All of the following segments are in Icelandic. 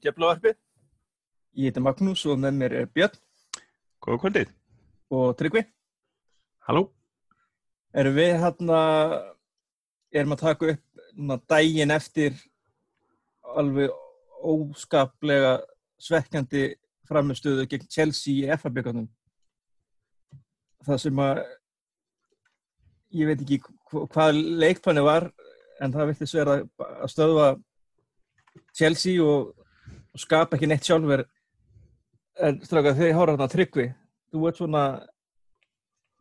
Djöflavarpið. Ég heiti Magnús og með mér er Björn Góða kvöldið. og Tryggvi. Halló. Erum við hérna, erum að taka upp hérna, daginn eftir alveg óskaplega svekkjandi framistöðu gegn Chelsea í FA-byggarnum. Það sem að, ég veit ekki hv- hvað leikplanið var, en það viltist vera að stöðva Chelsea og, og skapa ekki neitt sjálfur. En stráka, þegar ég hóra þarna Tryggvi, þú ert svona,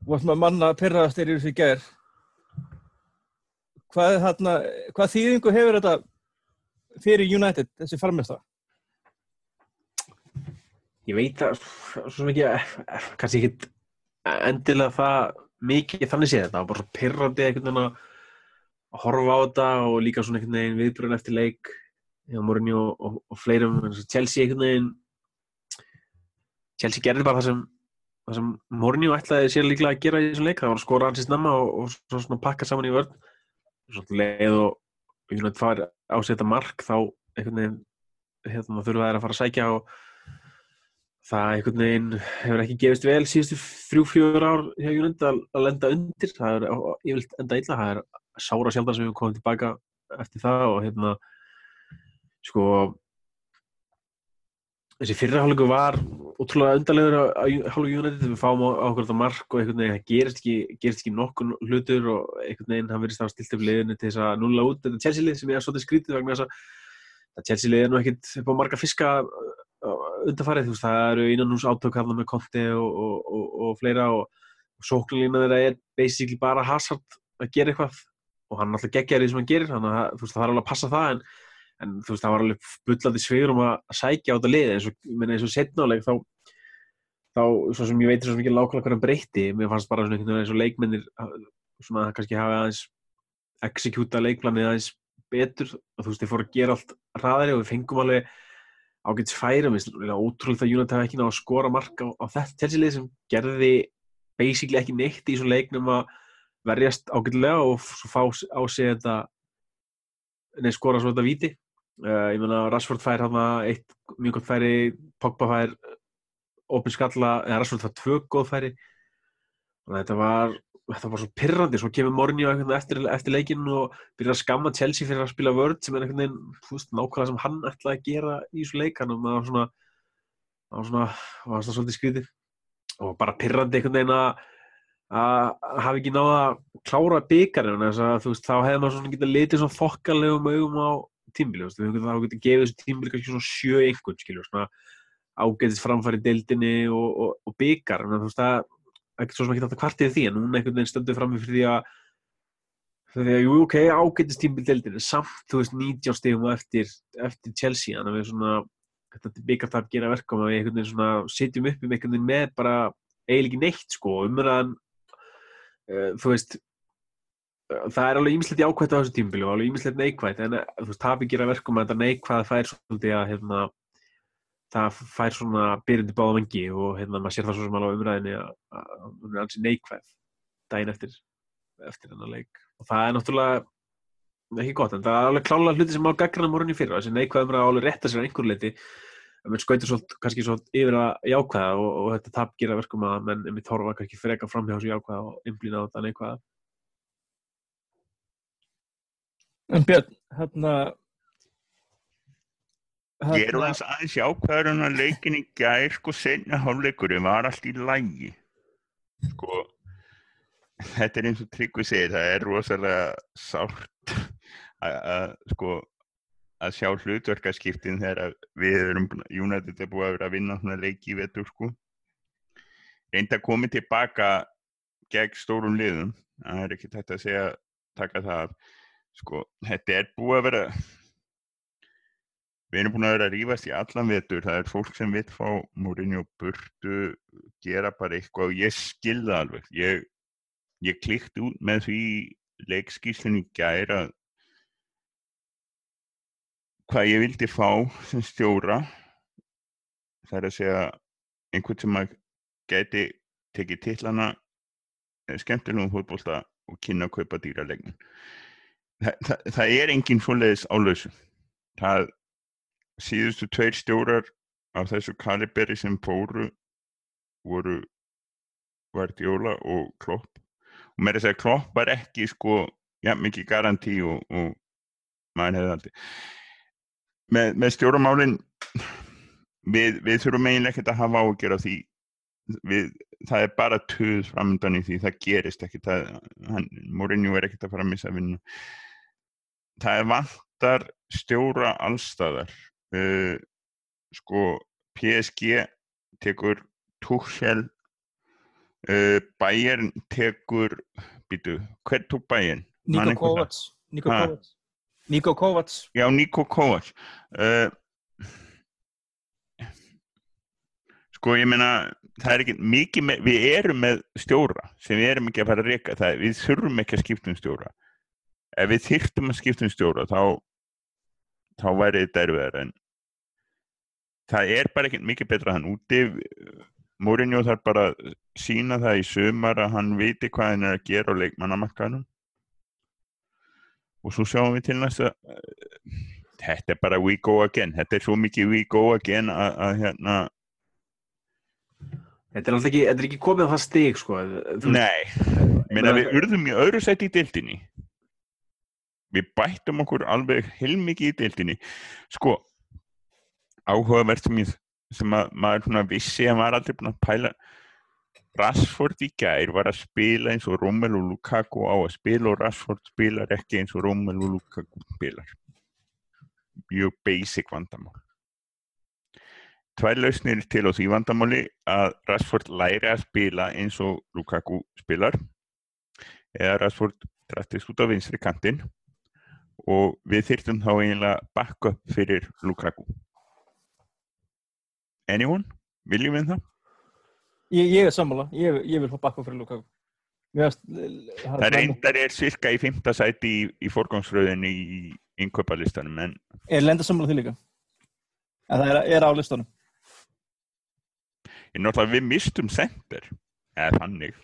þú ert svona manna pyrraðast þegar þessu ger. Hvað, þarna, hvað þýðingu hefur þetta fyrir United, þessi farmesta? Ég veit að svo ekki, kannski ekki endilega það mikið þannig séð þetta. Bara pyrrandi að að horfa á þetta og líka svona einhvern veginn viðbrun eftir leik hjá Mourinho og, og, og fleirum. Chelsea einhvern veginn, Chelsea gerði bara það sem, það sem Mourinho ætlaði sér líklega að gera í þessum leik. Það var að skora ansið snemma og, og svo pakka saman í vörn. Svona leið og United fær á sig þetta mark þá einhvern veginn hérna, þurfa þær að fara að sækja og það einhvern veginn hefur ekki gefist vel síðustu þrjú, fjögur ár hjá United að, lenda undir það er yfirleitt enda illa það er sára sjaldan sem við komum tilbaka eftir það og hérna sko þessi fyrrahálfleiku var ótrúlega undarlegur á, á hálfleiku United. Við fáum á, á okkur þetta mark og einhvern veginn það gerist ekki, gerist ekki nokkur hlutur og einhvern veginn hann verðist að stilt upp liðinu til þess að nulla út þetta Chelsea lið sem ég er svolítið skrítið vegna þess að það Chelsea lið er nú ekkit upp á marga fiska undarfarið, þú veist, það eru innanús átök hann með Conte og, og, og, og fleira og, sóknulína þeirra er basically bara Hazard að gera eitthvað og hann alltaf geggjar því sem hann gerir þannig að þú veist, það er alveg að passa það en, en þú veist, það var alveg bullandi svegur um að sækja á þetta liði eins og, eins og setnáleik þá, þá, svo sem ég veit svo mikið lákvæða hvernig breytti, mér fannst bara svona eins og leikmennir svona kannski hafa aðeins execúta leikplanið aðeins betur. Og þú veist, þeir fóru að gera allt hraðari og við fengum alveg ágætt færum, ótrúlega að United hafa ekki náða að skora mark á, á þetta telsilið sem gerði basically ekki neitt í svona leiknum að verjast ágætlega og svo fá á sig þetta nei, skora svo þetta víti uh, ég meina Rashford fær hann eitt mjög gott færi, Pogba fær opin skalla, eða Rashford fær tvö góð færi. Þannig að þetta var þetta var svo pirrandi, svo kemur Mourinho eftir, eftir leikinu og byrjar að skamma Chelsea fyrir að spila vörd sem er einhvern veginn þú veist, nákvæmlega sem hann ætlaði að gera í þessu leik. Hann var svona það var svona, það var svona svolítið skrítið og bara pirrandi einhvern veginn að að hafa ekki náða að klára að þú veist, þá hefði maður svona getað litið svona þokkalegum augum á tímbili, þá getið gefið þessu tímbili kannski svona sjö einhvern, skiljur, svona ágætist framfæri deildinni og, og, og byggar, en þú veist, það ekkert svo sem ekki þetta kvartið því en hún einhvern veginn stöndur fram með fyrir því að því að, jú, ok, ágætist tímbildeldin samt, þú veist, 19 stegum eftir, eftir Chelsea, þannig að við svona þetta byggartap gera verkum að við einhvern veginn svona sitjum upp um einhvern veginn með bara eiginlega neitt, sko, umræðan uh, þú veist það er alveg ímislegt í ákvæmt á þessu tímbili og alveg ímislegt neikvægt, en uh, þú veist, tapi gera verkum að þetta neikvæð fær svolítið að, hérna það fær svona byrjandi báða vengi og hérna maður sér það svo sem alveg umræðinni að hún er alls neikvæð daginn eftir eftir hennar leik. Og það er náttúrulega ekki gott en það er alveg klálega hluti sem má gaggrana morgunni fyrir þessi neikvæð umræða alveg rétta sér einhver leiti að mann skautur svolít, kannski svolít yfir að jákvæða og, og þetta tap gera verkum að menn er mitt horfa kannski freka fram hjá þessu jákvæða og einblýna á þetta neikvæða En Björn, hérna Ég er aðeins aðeins jákvæður að leikin í gær, sko, senja hálfleikurinn var allt í lægi. Sko, þetta er eins og Tryggvi segir, það er rosalega sárt að, sko, að sjá hlutverkaskiptin þegar við erum, United er búið að vera að vinna svona leiki í vetur, sko. Reynda að koma tilbaka gegn stórum liðum, það er ekki þetta að segja, taka það af, sko, þetta er búið að vera Við erum búin að vera að rífast í allan vetur, það er fólk sem vil fá Mourinho burtu, gera bara eitthvað og ég skilða alveg. Ég, ég klikkt út með því leikskíslinn í gæra hvað ég vildi fá sem stjóra. Það er að segja einhvern sem að geti tekið tillana skemmtilegum fótbolta og kynna að kaupa dýralegnin. Þa, það, það er enginn svoleiðis álausu. Það síðustu tveir stjórar af þessu kaliberi sem fóru voru Guardiola og Klopp. Og mér er að segja Klopp var ekki sko, já mikið garantí og, og maður hefði aldrei með, með stjóramálin við, við þurfum eiginlega ekkert að hafa ágjör af því. Við, það er bara töð framöndan í því það gerist ekkert. Mourinho er ekkert að fara að missa vinnu það er vantar stjóra allstæðar uh, sko PSG tekur Tuchel uh, Bayern tekur býtu, hver tók Bayern? Niko Kovac Niko? Kovac Niko Kovac Já, Niko Kovac uh, Sko, ég meina það er ekki mikið með, við erum með stjóra sem við erum ekki að fara að reyka það, við þurfum ekki að skipta um stjóra ef við þyrftum að skipta um stjóra þá þá væri þetta erfiðar en það er bara ekki mikið betra hann úti. Mourinho þarf bara að sína það í sumar að hann viti hvað hann er að gera á leikmannamakkanum og svo sjáum við til næsta þetta er bara we go again. Þetta er svo mikið we go again að, að hérna, Þetta er alltaf ekki, þetta er ekki komið á það stig, sko. Nei. Meina, meina- við urðum í öðru sæti í deildinni við bættum okkur alveg heilmikið í deildinni. Sko áhugavert sem, ég, sem að maður vissi að maður aldrei búin að pæla. Rashford í gær var að spila eins og Romelu Lukaku á að spila og Rashford spilar ekki eins og Romelu Lukaku spilar. Mjög basic vandamál. Tvær lausnir til á því vandamáli að Rashford læri að spila eins og Lukaku spilar eða Rashford drattist út á vinstri kantinn og við þyrftum þá eiginlega backup fyrir Lukaku Anyone? Viljum við það? Ég, ég er sammála, ég, ég vil fá bakka fyrir Lukaku Mér finnst Það reyndar er cirka í fymta sæti í, í forgangsröðinni í innkaupalistanum en Er lenda sammála því líka En það er, er á listanum ég náttúrulega við mistum center eða þannig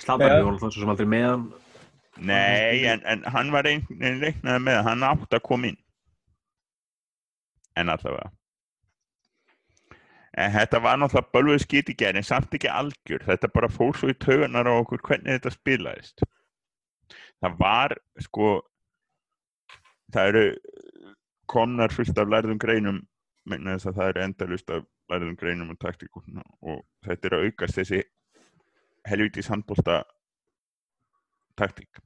Slatan Já. við vorum svo sem aldrei með hann. Nei, en, en hann var einn reiknaði með að hann átt að koma inn. En allavega. En þetta var náttúrulega bölvuð skýt í gerð en samt ekki algjör. Þetta bara fór svo í tauganar á okkur hvernig þetta spilaðist. Það var sko það eru komnar fullt af lærðum greinum megna þess að það eru endalust af lærðum greinum og taktíkum og þetta er að aukast þessi helvítis handbólta taktík.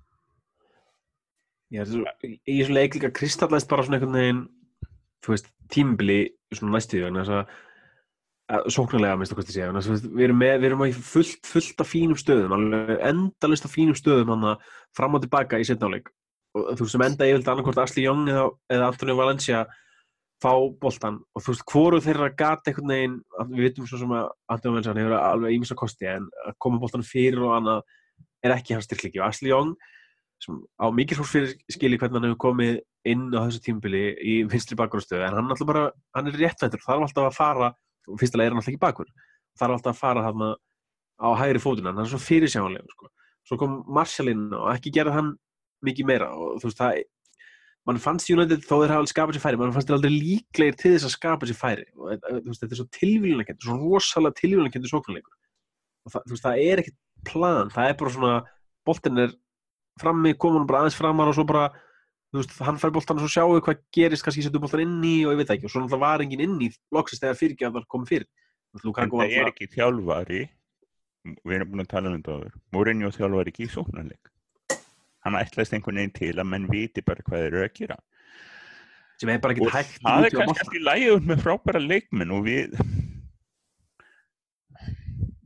Já, þetta er svo- í í þessu leik líka kristallaðist bara svona einhvern veginn, þú veist, tímabili svona næstu því, vegna þess að að sóknarlega, minnst að hvað þið segja, að við erum með, við erum fullt, fullt af fínum stöðum, endalist af fínum stöðum hann fram og tilbaka í setnáleik og þú veist, sem enda yfirlega annarkvort Asli Young eða, eða Antonio Valencia fá boltan og þú veist, hvoru þeirra gata einhvern veginn, að við vitum svo sem að Antonio Valencia hann hefur alveg ímins að kosti en að koma boltan fyrir og annað er ekki hans styrkliki og Asli Young sem á mikið hús fyrir skili hvernig hann hefur komið inn á þessu tímbili í vinstri bakgrunnstöðu en hann, alltaf bara, hann er réttvættur þarf alltaf að fara, og fyrstilega er hann alltaf ekki bakur þarf alltaf að fara þarna á hægri fótuna, hann er svo fyrirsjáanlegur sko. svo kom Marshall inn og ekki gerði hann mikið meira og þú veist það mann fannst United þó þeir hafa alveg skapað sér færi mann fannst þeir aldrei líklegir til þess að skapa sér færi. Og eh, þú veist, þetta er svo tilvílunarkendur svo rosalega tilvílunarkendur sóknarleikur og það, veist, það er ekkert plan. Það er bara svona, boltin er frammi, koma hann bara aðeins framar og svo bara þú veist, hann fær boltan og svo sjáu hvað gerist kannski setur boltan inn í og ég veit ekki. Og svo náttúrulega var engin inn í loksist þegar fyrirgjað var komið fyrir en það er alltaf ekki þjálfari. Við erum búin að tala um þetta áður. Mourinho þjálfari ekki í sóknarleik. Hann ætlaðist einhvern veginn til að menn viti bara hvað þeir eru að gera. Sem er bara og það er kannski bolta. allt í lægið með frábæra leikmenn og við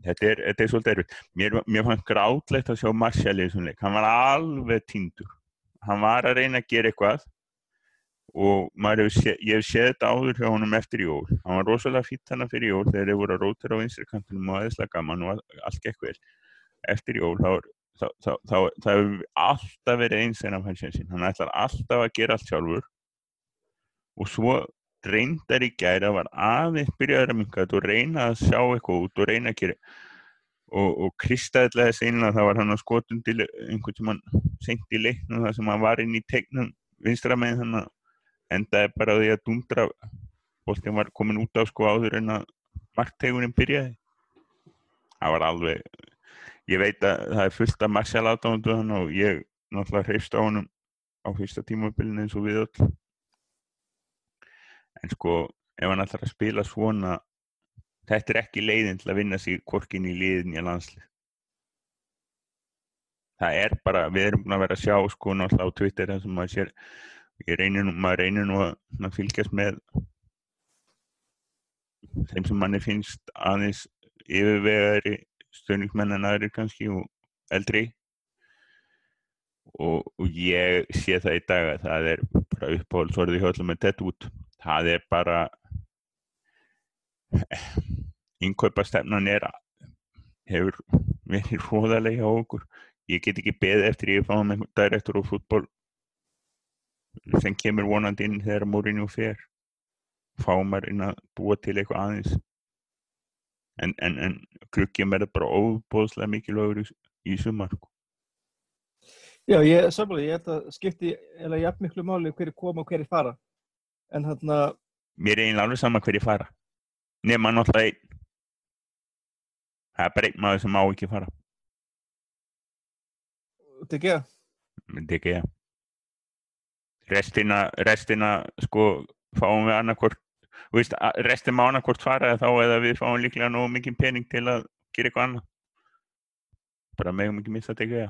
þetta er, þetta er svolítið erfitt. Mér, mér fannst grátlegt að sjá Marshall í þessum leik, hann var alveg týndur. Hann var að reyna að gera eitthvað og hefur sé, ég hef séð þetta áður hjá honum eftir jól. Hann var rosalega fýtt hann fyrir jól þegar þeir voru að rótira á vinstri kantunum og aðeinslega gaman og all- allt gekk vel. Eftir jól þá, er- þá, þá, þá, þá hefur alltaf verið eins en af hans sin hann ætlar alltaf að gera allt sjálfur og svo reyndar í gæra var aðeins byrjaður að minka þetta og reyna að sjá eitthvað út og reyna að gera og, og kristaðilega þess einlega það var hann að skotum til einhvern tímann seint í leiknum þar sem hann var inn í tegnum vinstra með þannig endaði bara á því að dundra boltin var komin út á sko áður en að marktegunin byrjaði. Það var alveg ég veit að það er fullt af hann og ég náttúrulega hreifst á honum á fyrsta tímabilinu eins og við öll en sko ef hann ætlar að spila svona þetta er ekki leiðin til að vinna sig korkin í liðin í landslið. Það er bara við erum búin að vera að sjá sko náttúrulega á Twitter þess að maður sér reynir nú, maður reynir nú að, að fylgjast með þeim sem manni finnst aðeins yfirvegari stöðningsmenn en aðri kannski og eldri. Og, og ég sé það í dag að það er bara uppáhaldsvorði hjálpum með þetta út það er bara innkaupastefnan er hefur verið hróðalega á okkur. Ég get ekki beðið eftir ég fáum einhvern direktor og fútból sem kemur vonandi inn þegar múrinu fer. Fáum maður inn að búa til eitthvað aðeins. En, en, en klukkjum er bara óbóðslega mikilvægur í, í sumar sko. Já, ég, samfélag, ég held að skipti eða jafn miklu máli hverju koma og hverju fara en hann að mér er einlega alveg sama hverju fara. Nema náttúrulega einn. Það er bara einn maður sem má ekki fara. Myndi ekki ég restina, restina sko fáum við annarkvort veist, restin má annarkvort fara þá eða við fáum líklega nógu mikið pening til að gera eitthvað annað. Bara megum ekki missa þetta ekki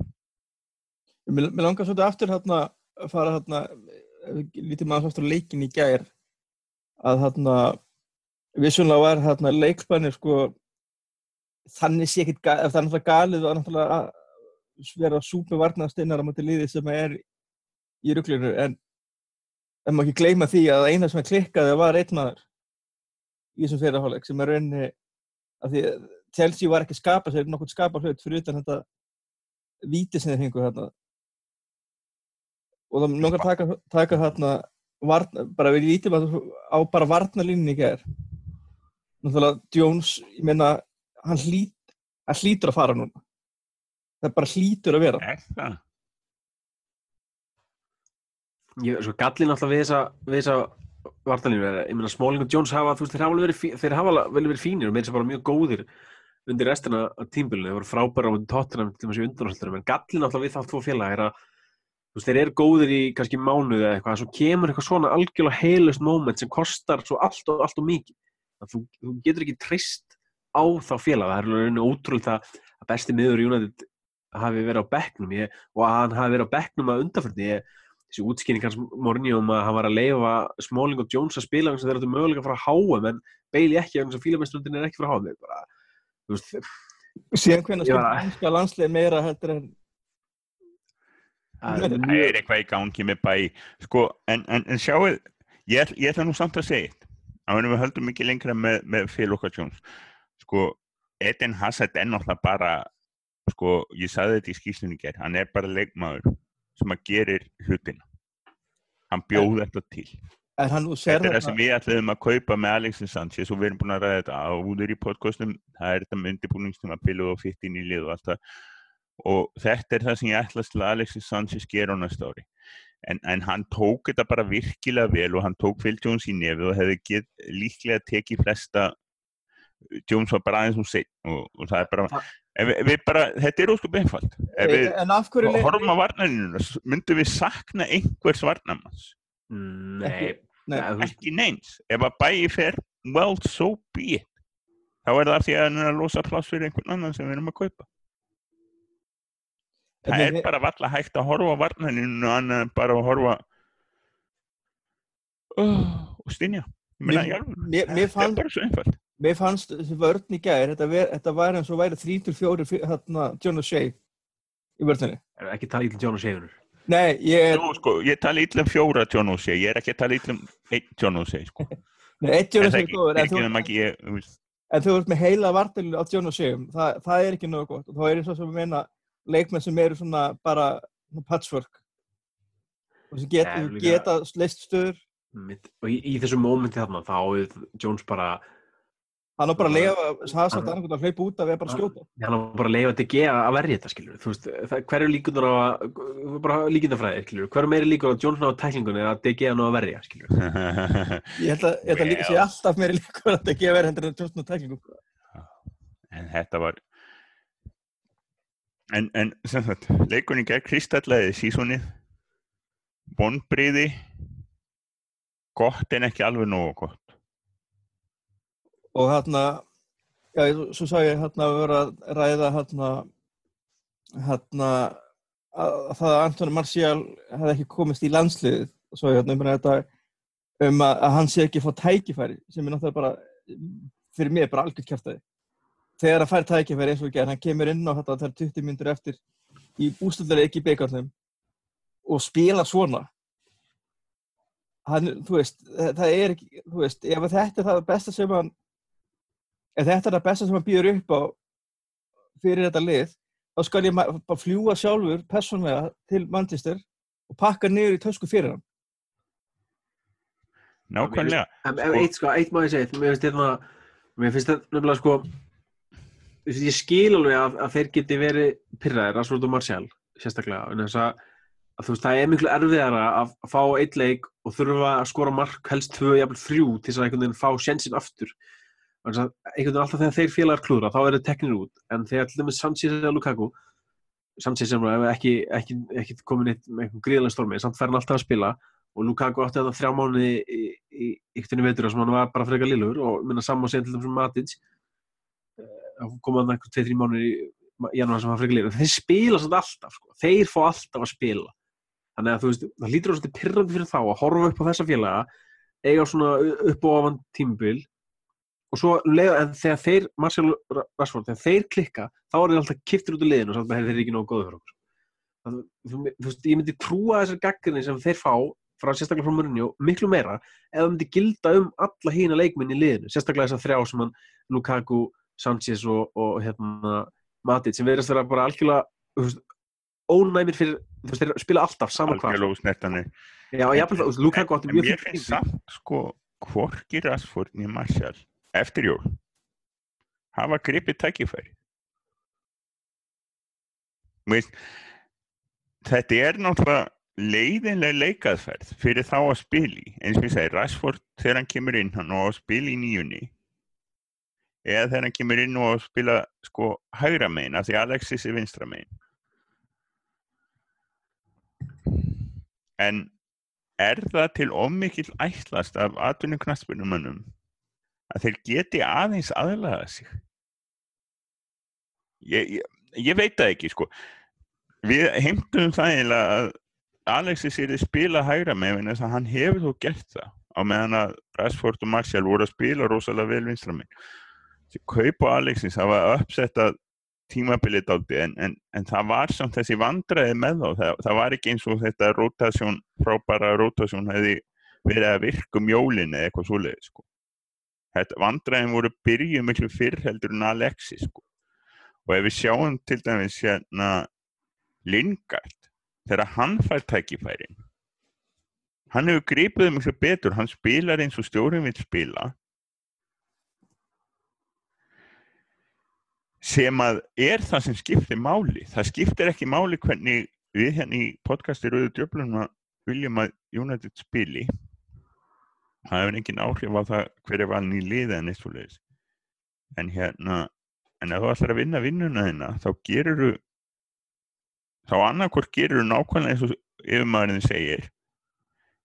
Mér, langar svolítið aftur hérna að fara hérna lítið maður aftur leikin í gær að hérna vissunlega var hérna leikspannir sko þannig sé ekkit ef það er náttúrulega galið og náttúrulega að vera súpi varnaðstinnar á mjöndi liði sem er í rugglinu en en maður ekki gleyma því að eina sem klikkaði var einn maður í þessum fyrirháleik sem er rauninni að því Chelsea var ekki skapa sér nokkur skapa hlut fyrir utan þetta víti sem þeir hengu hérna og það nokkar taka, taka hérna varna, bara við vítum á bara varnalínni í gerð náttúrulega Jones ég meina hann, hlít, hann hlýtur að fara núna. Það bara hlýtur að vera. Er það? Ég, sko, gallin alltaf við þessa, við þessa vartalínu er, ég meina Smalling og Jones hafa, þú veist, þeir hafa alveg verið, þeir hafa alveg verið fínir og meira sem bara mjög góðir undir restina af tímbilinu, þeir voru frábæra á tóttunum til þessu undanátturum, en gallin alltaf við þá tvo félag er að, þú veist, þeir eru góðir í kannski mánuði eða eitthvað, svo kemur eitthvað svona algjörlega heilust moment sem kostar svo allt og allt og mikið, að þú, þú getur ekki treyst á þá félag, það er alveg ótrúlega það að besti miður í United hafi verið á bekknum. Ég, og að hann hafi verið á bekknum að undanförni ég, þessi útskýring hans morgni um að hann var að leifa Smalling og Jones að spila þannig að þeir eru mögulega að fara að háa en Bailey ekki, þannig að fílamesturundin er ekki að fara að háa bara, þú veist, síðan hvernig Ég skilur var- hanska landslið meira heldur en það er eitthvað í gangi með bæ. Sko, en, en, en sjáu ég, ég ætla nú samt að segja eitt. Að við höldum ekki lengra með, með Phil Oka Jones. Sko, Eden Hazard er náttúrulega bara sko, ég sagði þetta í skýslunni í ger hann er bara leikmaður sem að gerir hlutina. Hann bjóð þetta til. þetta er það sem við ætlaðum að kaupa með Alexis Sanchez og við erum búin að ræða þetta áður í podcastum, það er þetta með undirbúningstum og fitt inn í lið og allt það og þetta er það sem ég ætlast til að Alexis Sanchez gera á næsta ári. En, en hann tók þetta bara virkilega vel og hann tók Phil Jones í nefið og hefði get, líklega tekið flesta Jones var bara aðeins um sinn og, og það er bara við, við bara, þetta er óskup einfalt. Horfum á varnarinu myndum við sakna einhvers varnarmanns? Nei, Nei, veist, ekki neins. Ef að bæi fer, well so be it. Þá er það því að hann er að losa pláss fyrir einhvern annan sem við erum að kaupa það við- er bara valla hægt að horfa á varnaninu annað en bara að horfa uh, og meina, Mér- mér- mér það fann- er bara svo einfalt. mér fannst þessi vörn í gær þetta, þetta var eins og væri 3-4 hérna John O'Shea í vörðinni er ekki tala ítlum John og Segunur nei, ég er Nú, sko, ég tala illa um fjóra John O'Shea ég er ekki að tala illa um einn John O'Shea sko. nei, eitt John en það O'Shea er góður en þú veist, en þú ert með heila vartinu á John O'Shea það, það er ekki nógu gott. Og þá er eins og sem að meina leikmenn sem eru svona bara patchwork. Og sem get, Ja, líka- geta leist stöður. Og í, í þessu mómenti þarna þá er Jones bara Hann á bara að leiða Hazard annarkvæmt að hlaupa út af eða bara skjóta. hann á bara að leifa DG að verja þetta skilur þú veist, það, hver er líkunar á að bara líkindafræði skilur, hver er meiri líkur á Johnson á tæklingunni eða DG að ná að verja skilur Ég held að þetta sé alltaf meiri líkur að þetta gefa verið hendur en tjóðstunum tæklingum. en þetta var en, en leikunni gegn Kristallaði sísonið vonbriði gott en ekki alveg nógu gott Og hérna, já, svo sá ég hérna að vera að ræða hérna, hérna, að, að það að Antoni Marcial hefði ekki komist í landsliðið. Svo ég hérna um þetta um að, að hann sé ekki að fá tækifæri sem er náttúrulega bara, fyrir mig bara algjört kjæftæði. Þegar að fær tækifæri eins og ekki, hann kemur inn á þetta þegar 20 myndur eftir í ústöldari ekki beikarnum og spila svona. Hann, þú veist, það er ekki, þú veist, ef þetta er það besta sem hann ef þetta er það besta sem hann býður upp á fyrir þetta lið þá skal ég bara fljúa sjálfur persónlega til Manchester og pakka niður í tösku fyrir hann nákvæmlega eitt sko, eitt má ég segja, mér finnst þetta, mér finnst þetta nefnilega sko, ég skil alveg að, að þeir geti verið pyrraðir, Rashford og Martial, sérstaklega, en þess að, að veist, það er miklu erfiðara að fá eitt leik og þurfa að skora mark, helst tvö, jafnvel þrjú, til þess að einhvern veginn fá sjensin aftur. Þannig að einhvern veginn alltaf þegar þeir félagar klúðra, þá er þetta teknir út, en þegar til dæmis Sanchez eða Lukaku, Sanchez sem er ekki, ekki, ekki komin eitt með einhvern gríðlega stormi, samt fer hann alltaf að spila. Og Lukaku átti þetta þrjá mánuði í, í, í yktinni vetur sem hann var bara frekar lillur og minna saman sér til þessum Matic þá kom hann eitthvað 2-3 mánuði í janúar sem hann lillur þeir spila svolítið alltaf, sko. þeir fá alltaf að spila. Þannig að þú veist, það lítur svolítið pyrrandi fyrir þá að horfa upp á þessa félaga eiga svona upp og ofan tímabil og svo um leið, en þegar þeir Marcel Rashford, þegar þeir klikka þá er þeir alltaf kiptir út úr liðinu og þeir eru ekki nógu góður fyrir okkur. Það- þú, þú veist, ég myndi trúa þessar gaggrinni sem þeir fá frá sérstaklega frá Mourinho miklu meira það myndi gilda um alla hína leikminn í liðinu, sérstaklega þessar þrjá sem hann Lukaku, Sanchez og, og hérna, Matic sem verðast vera bara algjörlega ónæmir fyrir, veist, þeir spila alltaf sama hvað, fínt finnst samt sko hvorki Rashford niður Martial eftir jól hafa gripið veist, þetta er náttúrulega leiðinlega leikaðferð fyrir þá að spila í. Eins og ég segi, Rashford þegar hann kemur inn hann og á að spila í nýjunni eða þegar hann kemur inn og spila sko hægra megin af því Alexis er vinstra megin. En er það til ómikill ætlast af atvinnum knattspyrnumönnum að þeir geti aðeins aðlaða sig? Ég, ég, ég veit það ekki sko. Við heimtum það að Alexis er að spila hægra þess að hann hefur þó gert það á meðan að Rashford og Martial voru að spila rosalega vel vinstra minn þessi kaup á Alexis það var uppsetta tímabilið dálítið en, en, en það var samt þessi vandræði með þá það, það var ekki eins og þetta rotasjón frábæra rotasjón hefði verið að virka um jólin eða eitthvað svoleiði sko. þetta vandræðin voru byrjuð miklu fyrr heldur en Alexis sko. og ef við sjáum til dæmis hérna Lingard þegar hann fær tækifærin hann hefur gripið miklu betur hann spilar eins og stjórinn vil spila sem að er það sem skiptir máli. Það skiptir ekki máli hvernig við hérna í podcasti Rauðu Djöflunum viljum að United spili. Það hefur engin áhrif á það hver er valin í liða en eitt svo leiðis en hérna en ef þú ætlar að vinna vinnuna þina þá gerur þú þá annarkvort gerur þú nákvæmlega eins og yfirmaðurinn segir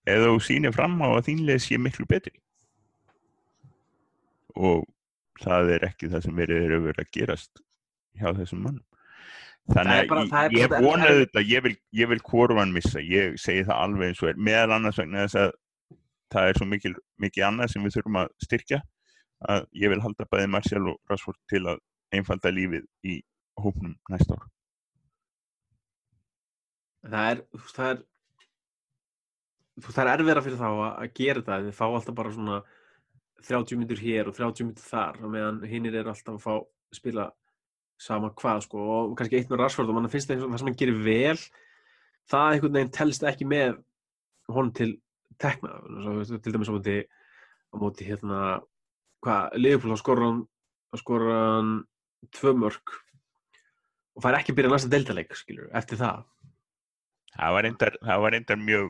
eða þú sýnir fram á að þín leið sé miklu betri. Og það er ekki það sem verið er að gerast hjá þessum mannum þannig bara- að ég, vonaði þetta ég vil, ég vil hvorvan missa. Ég segi það alveg eins og er. Meðal annars vegna þess að það er svo mikil, mikið annað sem við þurfum að styrkja að ég vil halda bæði Marcial og Rashford til að einfalda lífið í hópnum næsta ár. Það er, það er það er erfiðra fyrir þá að, að gera þetta þið fá alltaf bara svona 30 myndur hér og 30 myndur þar og meðan hinnir eru alltaf að fá spila sama hvað sko og kannski eitt með Rashford og mann finnst það eins og það sem hann gerir vel það einhvern veginn telst ekki með honum til tekna svo, til dæmis á móti á móti hérna hvað, skorur hann að skora hann tvö mörg og fær ekki að byrja næsta deildaleik skilur, eftir það Það var það var reyndar mjög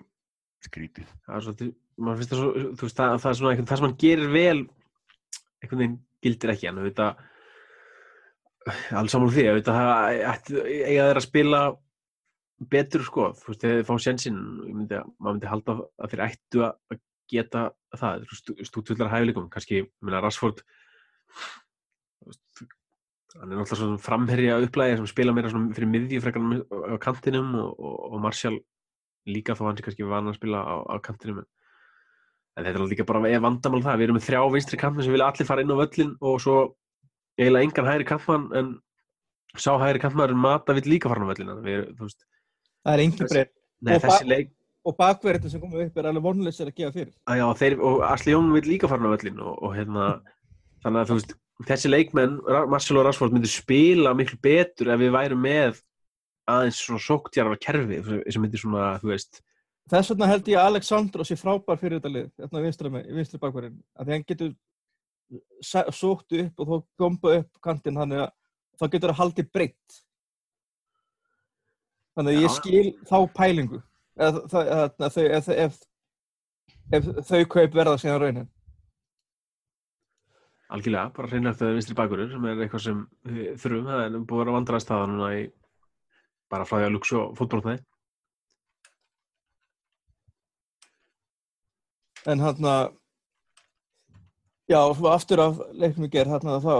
skrítið. það er svolítið, maður finnst það svo þú veist, það, það er svona einhvern, það sem hann gerir vel einhvern veginn gildir ekki hann auðvitað alls saman því, auðvitað það ætti- eiga þeir að spila betur sko, þú veist, þegar þið fá myndi, maður myndi halda að þeir ættu að að geta það, stútvöldar hæfileikum, kannski, þú veist, hann er náttúrulega svona framherja upplæði sem spila meira fyrir miðju frekar en á kantinum og, og, Martial líka þó hann sé kannski van að spila á, á kantinum en, en þetta er líka bara er vandamál það, við erum með þrjá vinstri kampmenn sem vilja allir fara inn á völlin og svo eiginlega engan hægri kampmann en sá hægri kampmann Mata vill líka fara á völlin Það er engin nei, Og ba- leik Og bakverðin sem komið upp er alveg vonleysir að gefa fyrir. að já, þeir, og Asli Jón vill líka fara á völlin og, og hérna þannig að veist, þessi leikmenn Marcelo Rashford myndir spila miklu betur ef við værum með aðeins svona sóktjarfa kerfi sem myndir svona, þú veist Þess vegna held ég að Alexandro sé frábær fyrir þetta lið, þetta vinstri, með- vinstri bakverðin. Að því hann getur sótt upp og þó gomba upp kantinn þannig að þá getur það haldið breytt. Þannig að ég skil þá pælingu. Ef, það, ef, ef, ef, ef, ef þau kaup verða síðan raunin. algjörlega, bara hreinlegt að vinstri bakurur sem er eitthvað sem þurfum það er búið að vera vandræðast það núna í bara að luksu og fótbrotnaði En hann að, já, aftur af leiknum í gerð, hann að þá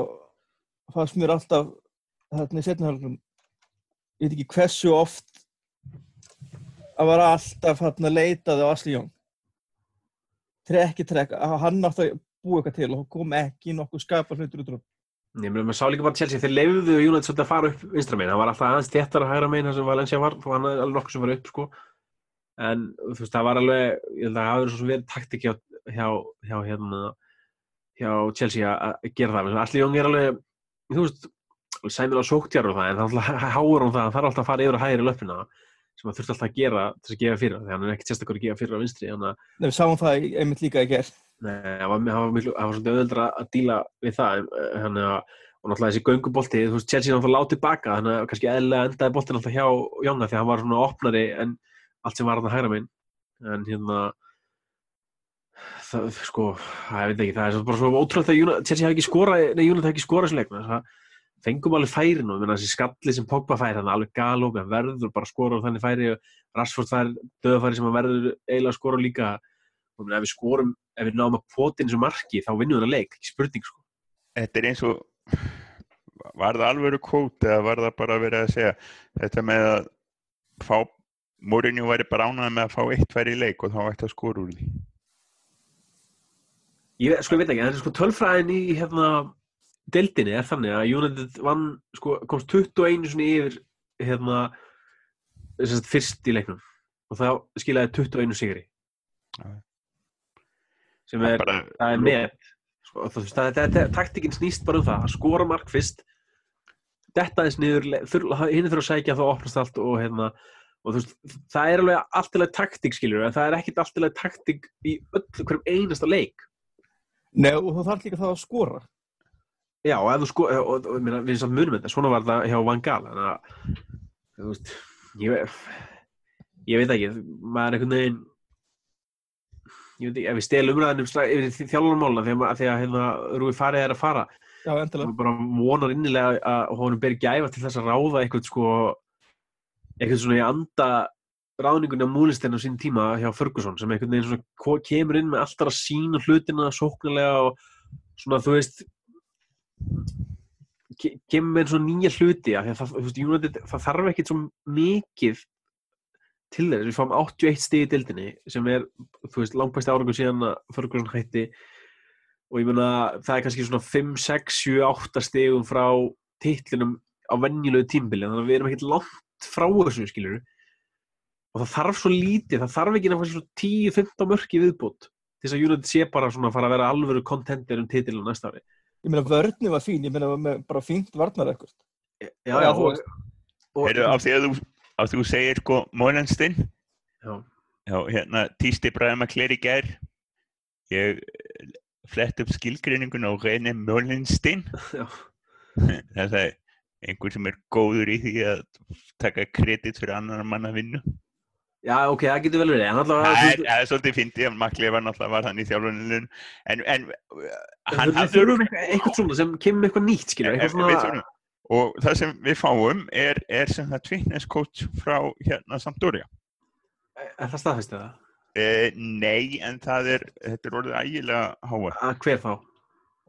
fannst mér alltaf, hérna í setnahjálfum, ég veit ekki hversu oft að vera alltaf hann að leitaði á Asli Jón. Trekki, trekk, hann átti að búa eitthvað til og kom ekki nokkuð skapa hlutur út úr. Ég meina, maður sá líka bara Chelsea, þeir leifuðu United svolítið að fara upp vinstra megin, hann var alltaf aðeins þéttar að hægra megin þar sem Valencia var, hann er alveg nokkuð sem var upp, sko. En, þú veist, það var alveg, ég held að það hafi verið taktik hjá, hjá, hjá, hérna, hjá Chelsea að að gera það. Allir Jón er alveg, þú veist, sæmilega sóktjar og það, en það er háur um það, hann þarf alltaf að fara yfir að hægri löppina, sem hann þurfti alltaf að gera til að gefa fyrir, því hann er ekkert sérstakur að gefa fyrir á vinstri, þannig að Nei, við sáum það í- einmitt líka í gerð. Nei, það var, það var, það var svolítið auðveldra að díla við það eh, þannig að, og náttúrulega þessi göngubolti þú veist, Chelsea náttúrulega látið baka þannig að kannski eðlilega endaði boltin alltaf hjá Jónga því að hann var svona opnari en allt sem var að hægra minn en hérna það, sko, það, ég veit ekki það er bara svo ótrúlega United- Chelsea hafi ekki skorað nei, United hafi ekki skorað leik það fengum alveg og minna, þessi skalli sem Pogba færi þannig alveg galop, hann verður bara að skora og þannig færi og Rashford fær döðafæri sem hann verður eiginlega að skora líka. Og ef við skorum, ef við náum að pota inn þessu marki þá vinnum við þennan leik, ekki spurning sko. Þetta er eins og, var það alvöru kvót eða var það bara að vera að segja þetta með að fá, Mourinho væri bara ánægð með að fá eitt færi í leik og þá ætti að skora úr því. Ég sko, veit ekki, en sko tölfræðin í hérna deildinni er þannig að United vann, sko, komst 21 sinni yfir hérna sagt, fyrst í leiknum og þá skilaði 21 sigri Já. sem Það er er, bara- það er met sko, það, það, það, taktikinn snýst bara um það að skora mark fyrst detta þess niður hinn þurfa að sækja þá opnast allt og hérna og þú veist, það er alveg alltilega taktik skilur en það er ekkit alltilega taktik í öll hverjum einasta leik Nei, og þú þarf líka þá að skora. Já, og ef þú sko, og, og, og minna, við samt munum þetta, svona var það hjá Van Gaal, þannig að, þú veist, ég, ég veit ekki, maður er einhvern veginn, ég veit ekki, ef við stelum umræðinum að, því að hérna, Rúi farið er að fara, Já, endilega. bara vonar innilega að honum beri gæfa til þess að ráða eitthvað, sko, eitthvað svona í anda ráðningunni á múlistinn á sín tíma hjá Ferguson, sem einhvern veginn svona kemur inn með alltaf að sína hlutina sóknarlega og svona, þú veist, ke- kemur með svona nýja hluti að það, veist, United, það þarf ekkit svo mikið til þess, við fáum 81 stig í dildinni sem er, þú veist, langbæsti árangur síðan að Ferguson hætti. Og ég meina, það er kannski svona 5, 6, 7, 8 stigum frá titlinum á venjulegu tímbili þannig að við erum ekkit langt frá þessu skilur og það þarf svo lítið, það þarf ekki að fara svo 10-15 mörki viðbútt til þess að United sé bara svona að fara að vera alvöru kontender um titilinu næsta ári. Ég meina, vörni var fín, ég meina, bara fínt varnar ekkert. Já, Já, já, þú og, og, Heyrðu, af því að þú, af því að þú segir sko Mólenstinn, já, já, hérna, Tísti Bræðum að kleri gær, ég flett upp skilgreiningun á Möllenstein Já. það er einhver sem er góður í því að taka kredit fyrir annar manna vinnu Já, ok, það getur vel verið, en allavega, það er, það er svolítið fyndið að Makli var náttúrulega var hann í þjálfuninu en, en hafði þurfum eitthvað, svona sem kemur eitthvað nýtt, skilur, En- eitthvað svona, þurfum- og það sem við fáum er, er sem það coach frá hérna Sampdoria er það staðfæst eða? eh, nei en það er þetta er orðið ægilega háa Að hver þá?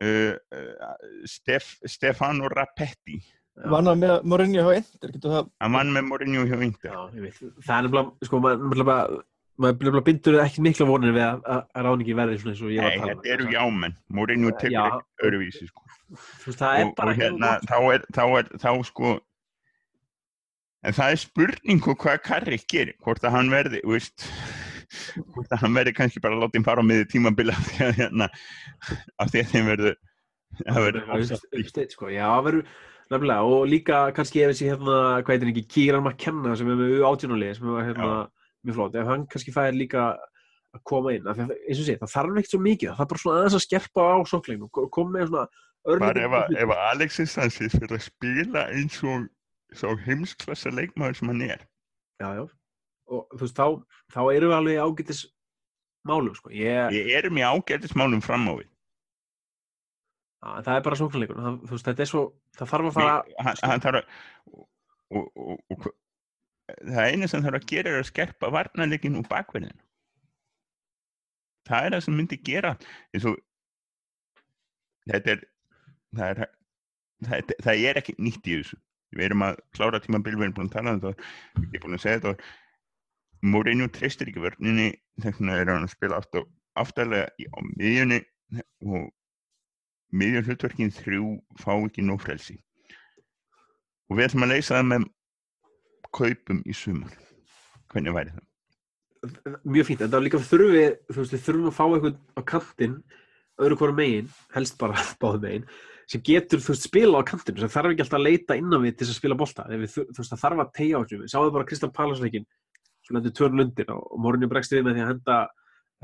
uh, uh, Stef, Stefano Rapetti Já. Vann hann með Mourinho hjá Inter, getur það hann vann með Mourinho hjá Inter. Já, ég veit, það er nefnilega, sko, maður nefnilega, maður nefnilega bindur ekki mikla vonir við að, að, ráningi verði svona eins og ég var nei, að tala um. þetta eru jámenn. Mourinho tekur ekki öruvísi sko. Þú veist, það er og, bara og hérna þá er, þá er þá sko en það er spurning um hvað Karri gerir hvort að hann verði veist, hvort að hann verði kannski bara að láta hinn fara á miði tímabila af því að hérna af því að þeim verður það verður sko, já, verður nefnilega, og líka kannski ef þessi, hérna, hvað heitir ekki, Kíran McKenna sem er með átjónulegi, sem er, hérna, mjög flott, ef hann kannski fær líka að koma inn, af því að, eins og sé, það þarf ekkert svo mikið, það þarf bara svona aðeins að skerpa á sókleinu, koma með svona bara örlítið ef, ef Alexis Sanchez fyrir að spila eins og sá heimsklassa leikmaður sem hann er. Já, já, og þú veist, þá, þá erum við alveg í ágætis málum, sko, ég, við erum í ágætismálum fram á við. að, það er bara sóknarleikur, það, er svo, það þarf að fara, Við- hann, hann þarf að og, og, og, það eina sem þarf að gera er að skerpa varnarleikin úr bakverðinu það er það sem myndi gera eins og þetta er það er, það er, það er ekki nýtt í þessu. Við erum að klára tímabil við erum búin að tala um þetta ég er búin að segja þetta Mourinho treystir ekki vörninni þess vegna er hann að spila í- á miðjunni og miðjun hlutverkin þrjú fá ekki nóg frelsi. Og við ætlum að leysa það með kaupum í sumar. Hvernig væri það? mjög fínt, en það er líka þurfum við, þú veist, við þurfum að fá eitthvað á kantinn, öðru hvora megin, helst bara báðum megin, sem getur, þú veist, spila á kantinu, sem þarf ekki alltaf að leita innan við til þess að spila við, þur- þú veist, það þarf að tegja á þessu, við sáum bara Kristján Palasleikin, svo lendur tvörn lundir og Mourinho bregst við með því að henda,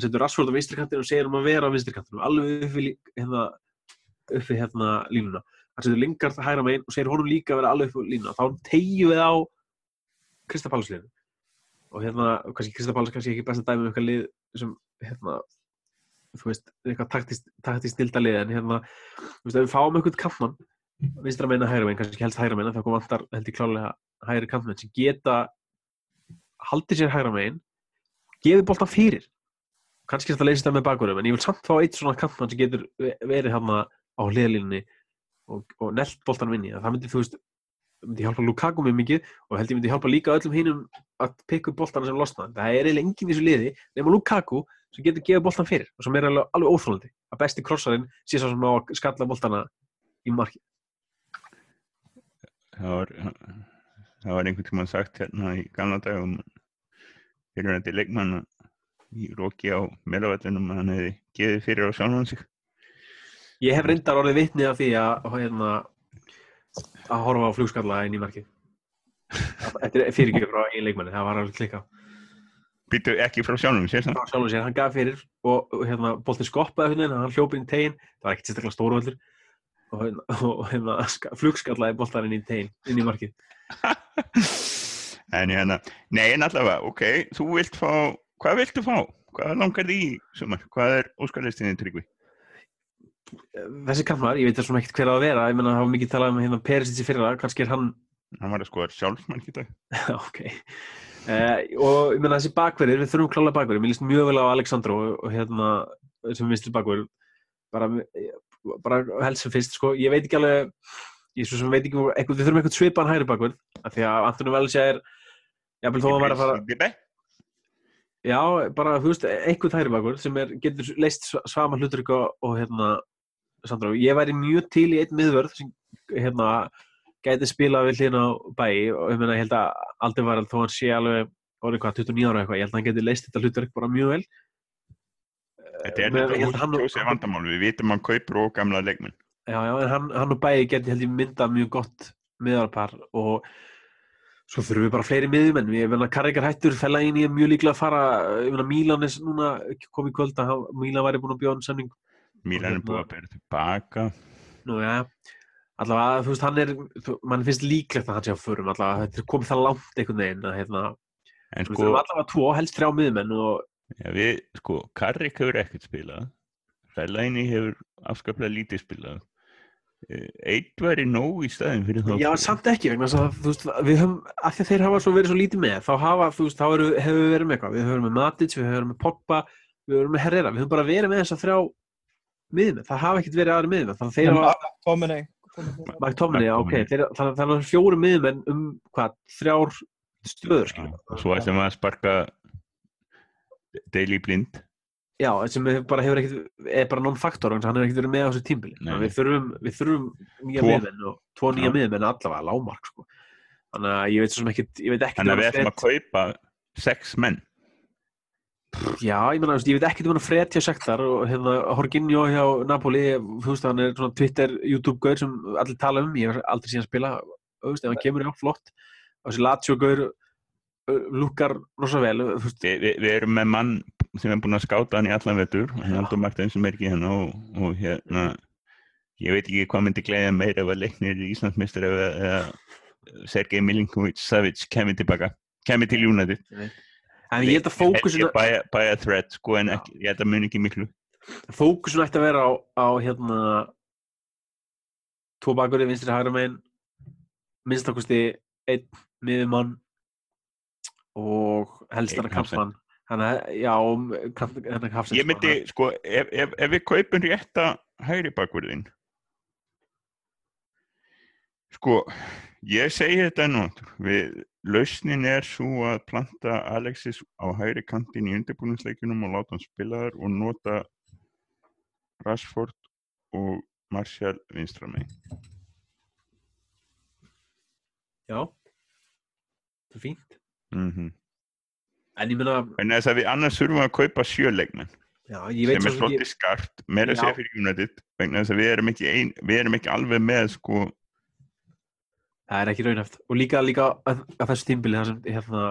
að setja Rashford á vinstri kantinu og segir um að vera á vinstri kantinu, alveg uppi, lí- hérna, uppi hérna línuna, það setur Lingard hægra megin og segir honum líka að vera alveg uppi línuna, þá tegjum við á Kristján Palasleikin og hérna, kannski Kristján Páls kannski ekki besta dæmi um eitthvað lið sem, hérna, þú veist, eitthvað taktist, taktist snilda lið, en hérna, þú veist, ef við fáum eitthvað kampmann, vinstra meina hægra meina, kannski helst hægra meina, þá kom vantar held ég klálega hægri kampmann sem geta haldið sér hægra megin, gefið boltan fyrir, kannski er þetta leysist það með bakurum, en ég vil samt fá eitt svona kampmann sem getur ve- verið hérna á hliðalínunni og, og nelt boltan vinni, það. Myndi, þú veist, myndi hjálpa Lukaku mjög mikið og held ég myndi hjálpa líka öllum hinum að pikka upp boltana sem losna. Það er eiginlega enginn í þessu liði nema Lukaku sem getur gefið boltan fyrir og sem er alveg, alveg óþólandi að besti krossarinn sé svo sem á að skalla boltana í marki það var, það var einhvern tímann sagt hérna í gamla dagum fyrirvændi leikmann í Róki á meðlavættunum að hann hefði gefið fyrir á sjálfan sig ég hef reyndar orðið vitni af því að, hérna, að horfa á flugskalla inn í marki þetta er fyrirgjöf frá einn leikmanni það var alveg klika býtu ekki frá sjálfum sér frá sjálfum sér, hann gaf fyrir og, hérna, boltin skoppaði hérna, hann hljópið inn í tegin það var ekkert sérstaklega stórvöldur og, hérna, og hérna, ska- flugskallaði boltan inn í tegin, inn í markið. En hérna, nei en allavega ok, þú vilt fá, hvað viltu fá? hvað langar því hvað er óskarlistinni tryggvi? Þessi kampar, ég veit það svona ekkert hver að vera ég menna það var mikið talað um hérna Perisic í fyrra kannski er hann, hann var að skoða sjálfsmann í dag. Ok. Uh, og ég menna þessi bakverðir, við þurfum klálega bakverðir. Mér líst mjög vel á Alexandro og, og hérna, sem vinstri bakverður. Bara, bara helst sem fyrst sko, ég veit ekki alveg ég svo sem veit ekki, eitthvað, við þurfum eitthvað svipan hægri bakverð af því að Antoni Velsi er jafnvel þó að vera að fara? Já, bara, þú veist, einhvern hægri bakur sem er, getur leist sva- sama hlutur og, og hérna, Sandra, ég væri mjög til í einn miðvörð sem, hérna, gæti spila við hlýna á bæi og ég meina, ég held að aldrei var þó hann sé alveg orðið hvað, 29 ára eitthvað, ég held að hann geti leist þetta hlutur bara mjög vel. þetta er ég þetta að útkjósið vandamál. Við vitum hann kaupur og gamla leikmenn. Já, já, en hann, hann og bæi geti held ég myndað mjög gott miðarpar og svo þurfum við bara fleiri miðjumenn, ég meina Karrikar hættur fælaðin í mjög líklega að fara, ég meina Mílan er núna komið kvöld að Mílan væri búin að bjóða hann samning Mílan er búið að bera tilbaka. Nú, já, allavega, þú veist, hann er, mann finnst líklegt að hann sé á förum, allavega, þetta er komið það langt einhvern veginn að, hérna, En við sko, þurfum allavega tvo, helst þrjá miðmenn og, ja, við, sko, Karrik hefur ekkert spilað. Fellaini hefur afskaplega lítið spilað. Eh, Eitt væri nóg í staðin fyrir þá. já, samt ekki, vegna að, veist, við höfum, af því að þeir hafa svo verið svo lítið með, þá hafa, þú veist, þá eru, hefur við verið með eitthvað, við höfum með Matic, við höfum með Pogba, við höfum með Herrera, við höfum bara verið með þess að þrjá miðmenn, það hafa ekkert verið aðri miðmenn, þannig að þeir hafa, McTominay, já, ok, þannig að það er fjóru miðmenn um, hvað, þrjár stöður, skiljum. Og svo ætlum við að sparka Daily Blind. Já, sem bara hefur ekkert, er bara non-faktor, hann hefur ekkert verið með á þessu tímbili. Við þurfum, við þurfum nýja miðmenn og tvo nýja miðmenn allavega, lágmark, sko. Þannig að ég veit svo sem ekkert, ég veit ekkert Þannig að við ætlum að kaupa sex menn. Já, ég veist, ég veit ekkert um hann að fretja sektar og hérna, Horginjó hjá Napoli, þú veist, hann er svona Twitter, YouTube-gaur sem allir tala um, ég hef aldrei síðan spila, þú veist, ef hann kemur, já, flott. Og þessi Lazio-gaur lukkar rosa vel, þú veist, Vi, vi, við erum með mann sem er búinn að skáta hann í allan vetur, Haldur Martin sem er ekki hérna og, og hérna, ég veit ekki hvað myndi gleiða meir ef að leiknir í Íslandsmeistar eða, Sergei Milinkovic Savic kemur tilbaka, kemur til United. En ég held að fókusin, Ekki by, by a threat, sko, en ekki, ég held að mun ekki miklu. fókusin ætti að vera á, á hérna, tvo bakur í vinstri hægra megin, minnstakosti einn miðumann og helst Einn hann að kampmann. Þannig að, já, hann að kafsinn. Ég myndi, sko, ef, ef, ef við kaupum rétta hægri bakverðin, sko, ég segi þetta nú, við, lausnin er svo að planta Alexis á hægri kantin í undirbúinsleikunum og láta hann spila þar og nota Rashford og Martial vinstra megin. Já, það er fínt. Mm En ég meina, að þess að við annars þurfum að kaupa sjöleikmenn ég sem er svolítið ekki, skarpt, meira segja fyrir United, vegna þess að við erum ekki, ein, við erum ekki alveg með, sko, það er ekki raunhæft. Og líka, líka að, að þessu tímbili það sem, hérna,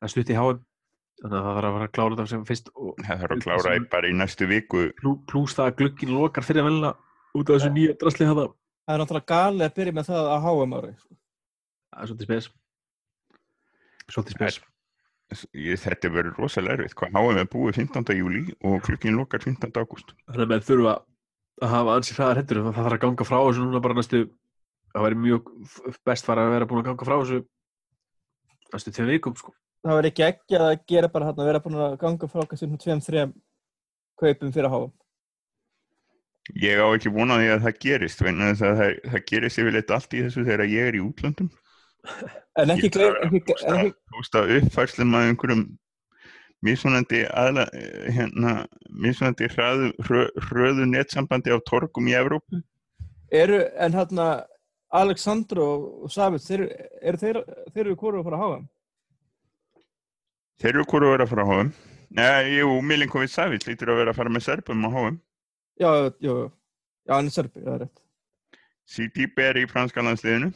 að stutti í HM, þannig að það þarf að fara að klára þetta sem fyrst og það þarf að klára í bara í næstu viku plús það að glugginn lokar fyrir að velna út af þessu nýja drasli. Það er náttúrulega galið að byrja með það að HM ári. sko. Það er svolítið spes. Svolítið spes. ég, þetta verður rosalega erfitt hvað háum við búið 15. júli og klukkin lokar 15. ágúst Þannig að þurfa að hafa ansi hraðar hendur það þarf að ganga frá þessu núna bara næstu það væri mjög best fara að vera búin að ganga frá þessu næstu tveim vikum sko. Það var ekki ekki að gera bara hann að vera búin að ganga frá um tveim, þrejum kaupum fyrir HM. ég á ekki vona því að það gerist vegna þess að það, það gerist yfirleitt allt í þessu þegar ég er í útlöndum En ekki að posta uppfærslum að einhverjum mismunandi aðla, eh, hérna, mismunandi hraðu, hrö, hröðu netsambandi á torgum í Evrópu eru, en hérna Alexandro og Savits, þeir, eru þeir, þeir eru hvort að fara að HM? þeir eru hvort að vera að fara á HM Nei, jú, Milinkovic Savic lítur að vera að fara með Serbum á HM Já, jú, jú. Já, hann er serbi, það er rétt. CDB er í franska landsliðinu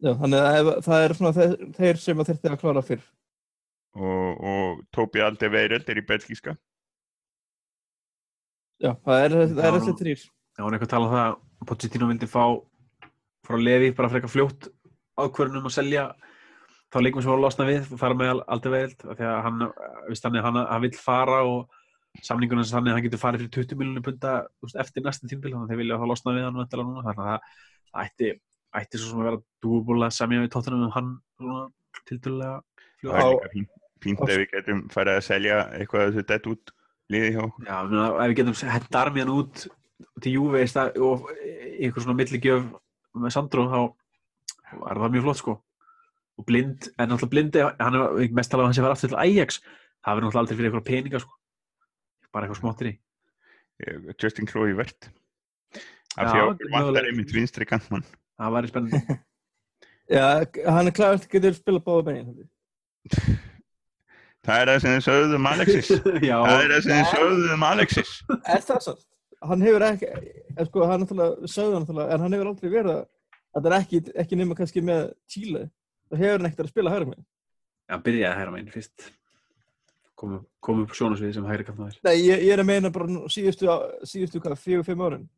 Já, þannig að það er svona þeir, þeir sem að þurfti að klára fyrr. og, og Tóbi Aldeveireld er í belgíska Já, það er, það er Já, þessi þrýr. Það var eitthvað að tala um það að Pochettino vildi fá frá Levi bara frekar fljótt ákvörðunum að selja þá leikum sem að losna við þar með aldrei veild því að hann, viðst hann, hann, hann vill fara og samningunum sem þannig að hann getur farið fyrir 20 miljonir punta eftir næsta tímbil þannig að þeir vilja þá losna við hann þannig að það, það ætti, ætti svo sem að vera dúbúl að semja við tóttunum um hann það er Á- líka fínt, ef við getum farið að selja eitthvað af þessu dett út liði hjá Já, ef við getum hent armiðan út til stað- og einhver svona milligjöf með Sandro þá er það mjög flott sko. Og blind, en náttúrulega blind hann er mest talað um að hann sé að fara aftur til Ajax. Það verður náttúrulega aldrei fyrir eitthvað peninga sko. Bara eitthvað smottir í. Justin Chloe Vert. Af því að mögulega. vantar einmitt vinstri kantmann. Það væri spennandi. Já, hann er klart að getur spila báða megin. það er það sem þið sögðu um Alexis. Já, það er það sem þið Já. sögðu um Alexis. Er það svo? Hann hefur ekki, sko, hann náttúrulega, sögðu hann náttúrulega, en hann hefur aldrei verið að, það er ekki, ekki nema kannski með Chile. Það hefur hann ekkert að spila hægra megin. Já, byrjaði að hæra meginn fyrst komum kom upp sjónasvið sem hægri kantmaður. Nei, ég, ég er að meina bara síðustu, síðustu hvað, fjögur, fimm árin.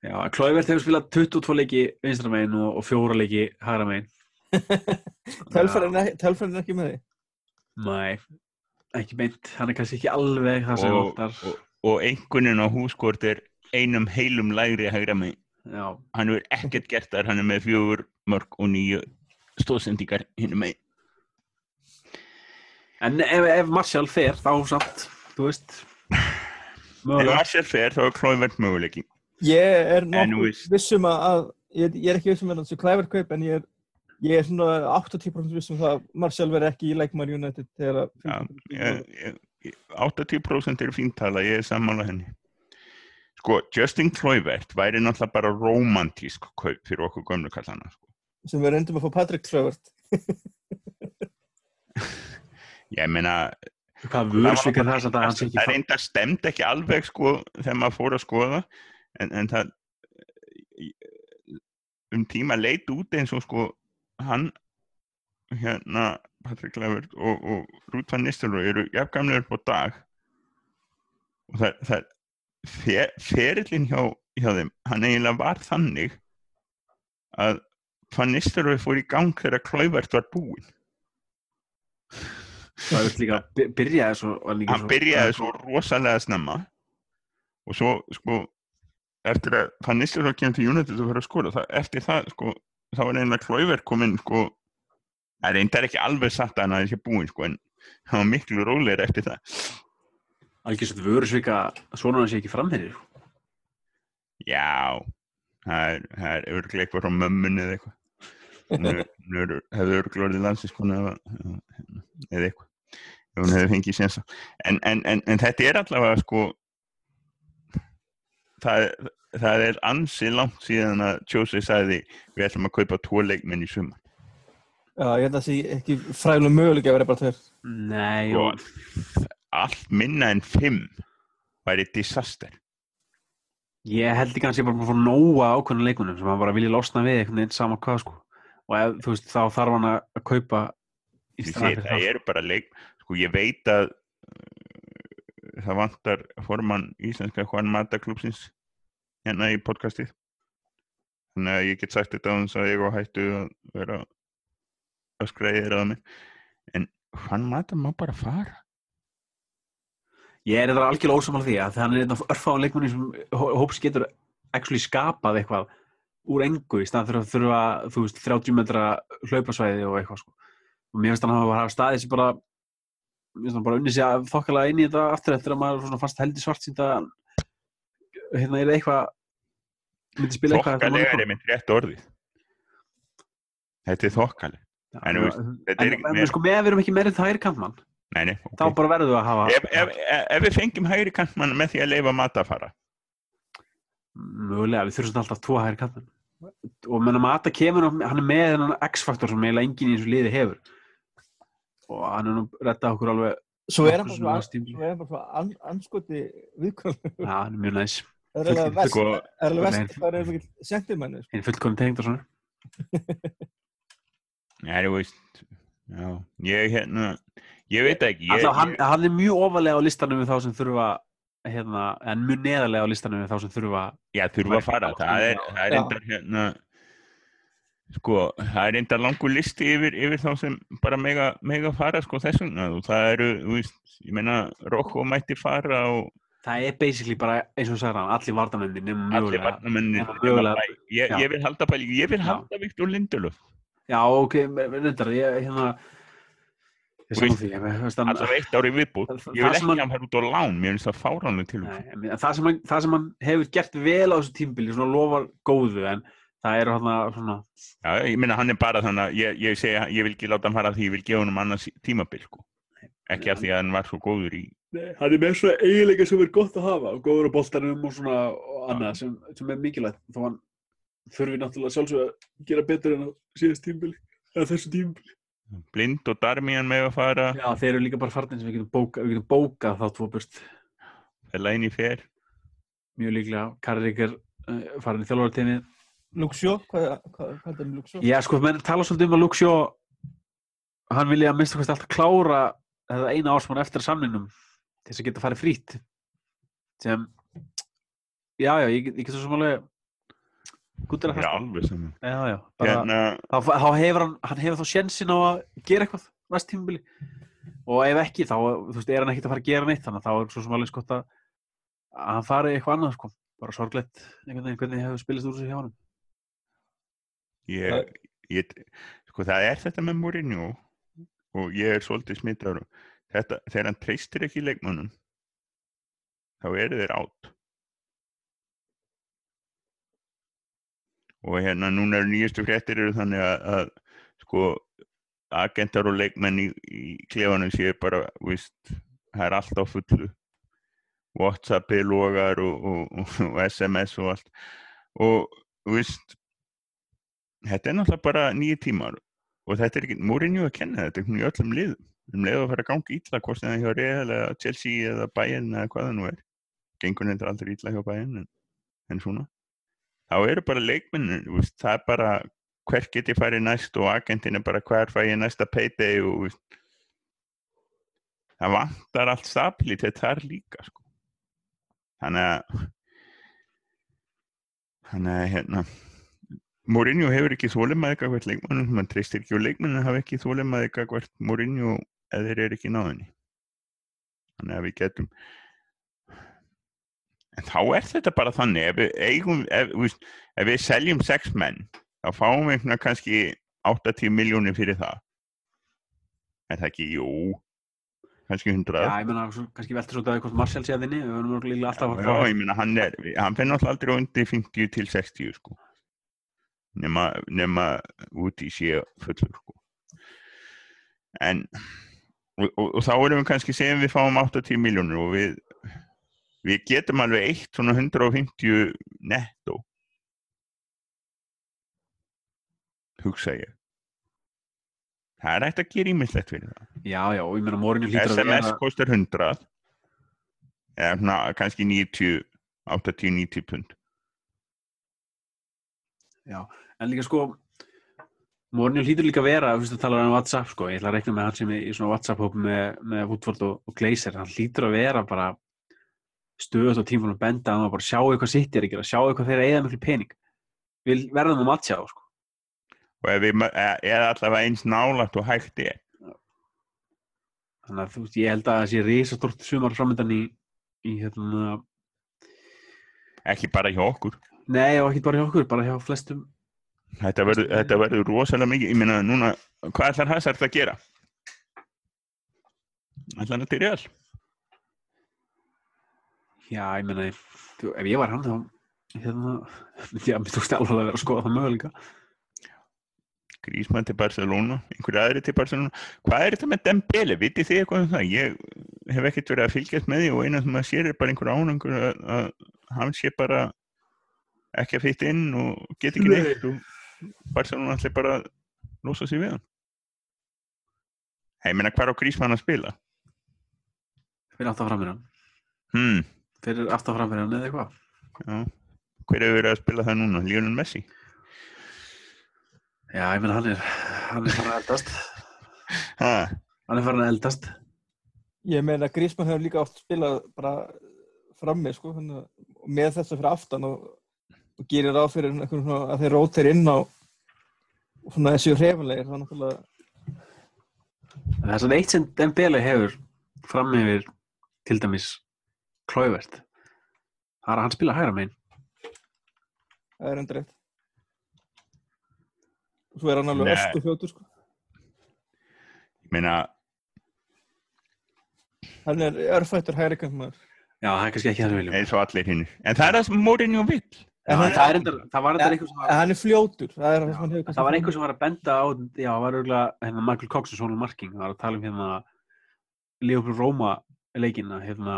Já, Klóivert hefur spilað 22 leiki vinstra megin og, og fjóra leiki hægra megin. Tölfræðin er, er ekki með því. Nei, ekki beint. Hann er kannski ekki alveg það sem og, vantar. og, og einhvernin á húskort er einum heilum lægri hægra mig Já, hann hefur ekkert gert þar, hann er með fjögur mörg og nýju stóðsendingar hinn með en ef, ef Marshall fer þá samt, þú veist, ef. Marshall fer þá er klóðvert möguleiki Ég er nokkuð vissum að, að ég, ég er ekki vissum að það sé klæfur kaup en ég er, ég er svona 80% vissum það að Marshall verði ekki í Leikmar United þegar að Já, ég, ég, ég, 80% er fíntala, ég er sammála henni sko, Justin Kluivert væri náttúrulega bara romantísk kaup fyrir okkur gömlu kallana sko. sem við reyndum að fá Patrick Klövert. ég meina, Hvað vörsvíkar það sem það hann sé það ekki er enda stemt ekki alveg sko þegar maður fór að skoða en, en það um tíma leit út eins og sko hann hérna Patrik Lefurt og, og Ruth van Nistelrooy eru jafngamlega upp á dag. Og það, það fer, ferillin hjá, hjá þeim hann eiginlega var þannig að van Nistelrooy fór í gang þegar Klauvert var búinn. Það er líka, by- byrjaði svo, hann byrjaði svo rosalega snemma. Og svo sko eftir að nýstur þá kemur til United og fyrir að skora það, eftir það sko þá var einlega Klóiver kominn sko. Það reyndar ekki alveg satt að hann aðeins ekki búinn sko en hann var miklu rólegir eftir það. Algjör svo vörsvíka, svona hann sé ekki framherri. já það er, það er örglega eitthvað frá mömmunni eða eitthvað. Er- er- hefði örglega orðið landsinskona eða, eða eitthvað ef hún hefði fengið sénsa en, en, en, en þetta er allavega sko það, það er ansi langt síðan að Jose sagði við ætlum að kaupa tvo leikmenn í sumar Já, ég held að það sé ekki fræðilega möguleika að vera bara tveir. Nei, og og allt minna en fimm væri disaster ég held ekki kannski bara að fá nóga ákveðna leikunum sem hann bara vilja losna við einhvern veginn sama hvað sko. Og ef, þú veist, þá þarf hann að að kaupa í fyrir það það. eru bara leik sko ég veit að uh, það vantar formann íslenska Juan Mata klúpsins hérna í podcastið. Þannig að ég get sagt þetta á þess að ég á hættu að vera að skræði þér að mig. En Juan Mata má bara fara? Ég er þetta algjörlega ósamal því að þannig þetta örfáðan leikmunni sem hó- hóps getur actually skapað eitthvað úr engu í stað fyrir að þurfa, þú veist, 30 metra hlaupasvæði og eitthvað sko. Og mér finnst hann að hafa staðið sér bara mér finnst hann bara unnið sér að þokkalega inn í þetta aftur eftir að maður fannst heldur svart sínt að hérna er eitthvað myndi spila eitthvað þokkalega er mitt rétt orðið. Þetta er þokkaleg. Já, en þú veist, þetta er En, en, en sko með að við erum ekki meirinn það er kantmann nei, nei, þá okay. bara verðum við að hafa ef, ef, ef, ef við fengjum hægri kantmann með því að leifa Mata að fara. Mögulega, við þurfum alltaf tvo hægri kantmenn. Og menn að Mata kemur hann er með þennan X-faktor sem eiginlega enginn í þessu liði hefur. Og hann er nú rettað okkur alveg Svo er hann bara svona anskoti viðkvæmlega. já, hann er mjög næs, Það er alveg vest, Sko, er alveg vest, það er alveg sendirmenni. einn fullkonni tengd og svona Nei, þú veist, já, ég hérna, ég veit ekki, ég, Alltaf, hann, hann er mjög ofalega á listanum við þá sem þurfa hérna, en mjög neðarlega á listanum við þá sem þurfa já, þurfa að fara, það er, það er Já. reyndar hérna, sko, það er reyndar langur listi yfir, yfir þá sem bara mega, mega fara, sko, þess vegna, og það eru, þú veist, ég meina, Rokko mætti fara og það er basically bara eins og hann, allir vartamennir nema allir mögulega varnamennir, nema mögulega- ég, ég vil halda pæli, ég vil halda Viktor Lindelöf, já, ok, reyndar, ég hérna ég saman því hann alltaf eitt ári viðbútt, Það- ég það vil ekki hann- fara út á lán, mér finnst það fáránlega til, mér- það, sem það sem hann hefur gert vel á þessu tímbili, svona lofar góðu en það eru hann svona já, ég meina, hann er bara þannig að ég, ég segja, ég vil ekki láta hann fara því, ég vil gefa hann annars tímabil, sko, ekki af því að hann var svo góður í Nei, hann er með svona eiginleika sem er gott að hafa og góður á boltanum og svona og annað sem, sem er mikilvægt. Þó hann þurfi náttúrulega sjálfsög að gera betur en á síðast tímbili eða þessu tímbili blind og Darmian með að fara. Já, þeir eru líka bara farnir sem við getum bókað við getum bókað þá tvo fella inn í fer. Mjög líklega, Karrik er uh, farin í þjálfaratími Luxjó, hvað, hvað, hvað er um Luxjó? Já, sko, menn tala svolítið um að Luxjó hann vilja að minnst okkur alltaf klára þetta eina ásmann eftir samningnum til þess að geta farið frýtt sem já, já, ég, ég get svo sem alveg gúttir að Það er það. alveg saman. já, já, bara, Hérna, þá, þá hefur hann, hann hefur þá sjensin á að gera eitthvað næst tímubili og ef ekki þá, þú veist, er hann ekkert að fara að gera neitt þannig að þá er svo sem alveg skott að að hann fari eitthvað annað, sko. Bara sorglegt, einhvern veginn, hvernig hefur spilist úr þessu hjá hann ég, ég, sko það er þetta með Mourinho og ég er svolítið smittar þetta, þegar hann treystir ekki leikmönnum þá eru þeir átt og hérna núna eru nýjastu fréttir eru þannig að, að sko agentar og leikmenn í, í klefanum séu bara, víst, það er allt á fullu. Whatsappi logar og, og, og, SMS og allt. Og víst þetta er náttúrulega bara nýju tímar og þetta er ekki, Mourinho að kenna þetta í öllum liðum, um leið að fara að ganga ítla hvort það hjá Real eða Chelsea eða Bayern eða hvað það nú er. Gengur nefndir aldrei ítla hjá Bayern en, en svona. Þá eru bara leikmennin, það er bara hver get ég farið næst og agentin er bara hver fæ ég næsta payday og veist, það vantar allt stabilitet þar líka sko. þannig að þannig að hérna Mourinho hefur ekki þólemaði eitthvað leikmannum, mann treystir ekki og leikmannum hafa ekki þólemaði eitthvað Mourinho eða þeir eru ekki náðinni. Þannig að við getum en þá er þetta bara þannig ef við, eigum, ef, veist, ef við seljum sex menn þá fáum við kannski 80 miljónir fyrir það. Er það ekki, jú. Kannski 100 Já, ég meina, kannski veltur svo dæði hvort Marcel sé að vinni, við verðum líka alltaf að Já, fá ég meina, hann er, hann fyrir náttúrulega aldrei undir 50 til 60, sko. Nema, nema út í sé fullur, sko. En, og, og, og þá erum við kannski segjum við fáum 80 miljónur og við, við getum alveg eitt svona 150 nettó. Hugsa ég. Það er hægt að gera ímyndlegt fyrir það. Já, já, og ég meina, Mourinho hlýtur að SMS vera kostar 100 eða svona kannski 90 80-90 pund en líka sko Mourinho hlýtur líka vera, þú veist að tala um WhatsApp sko, ég ætla að reikna með hann sem er í svona WhatsApp-hóp með, með Woodford og, og Glazer hann hlýtur að vera bara stöðut á tímfólum benda að maður bara sjá eitthvað sitt er að gera, sjá eitthvað þeir eiga miklu pening. Við verðum að matcha á sko. og ef við, e- eða allavega eins nálagt og hægt er. Þannig að þú veist, ég held að það sé risastort sumar framöndan í, í hérna, ekki bara hjá okkur. Nei og ekki bara hjá okkur, bara hjá flestum þetta verður, þetta verður rosalega mikið ég meina núna, hvað ætlar Hazard að gera? ætlar hann til real? já, ég meina, ef ég var hann þá hérna, að þú veist alveg að vera að skoða það möguleika Grísmann til Barcelona, einhverju aðri til Barcelona hvað er þetta með Dembele, vitið þið eitthvað um það? ég hef ekkert verið að fylgjast með því og eina sem maður sér er bara einhver ánangur að, að hann sé bara ekki að fytta inn og get ekki Nei. neitt og Barcelona ætli bara að losa sig við hann? Ég meina hvað á Grísmann að spila? fyrir aftan framverjan Hmm, fyrir aftan framverjan eða eitthvað. Já. Hver hefur verið að spila það núna? Lionel Messi? já, ég meina hann er hann er farin að eldast. Ha, hann er farin að eldast. Ég meina Grísmann hefur líka oft spilað bara frammi sko, með þess að fyrir aftan og, og gerir ráð fyrir að þeir rótir inn á og svona þessu hrefanlegir það er náttúrulega það er svona eitt sem Dembele hefur fram yfir til dæmis klóivert það er að hann spila hægra megin. Það er endur eitt og svo er hann alveg Nei. ösku fljótur sko. ég meina hann er örfættur hægri kantmaður. Já, það er kannski ekki það sem við viljum. Eins og allir hinn en það er það sem Mourinho vill Já, hann- það, endar, það var einhver sem var, hann er fljótur það er hefur það var einhver sem var að benda á já, það var örgulega hérna, Michael Cox og Sonal Marking það var að tala um hérna Leopold Roma leikina hérna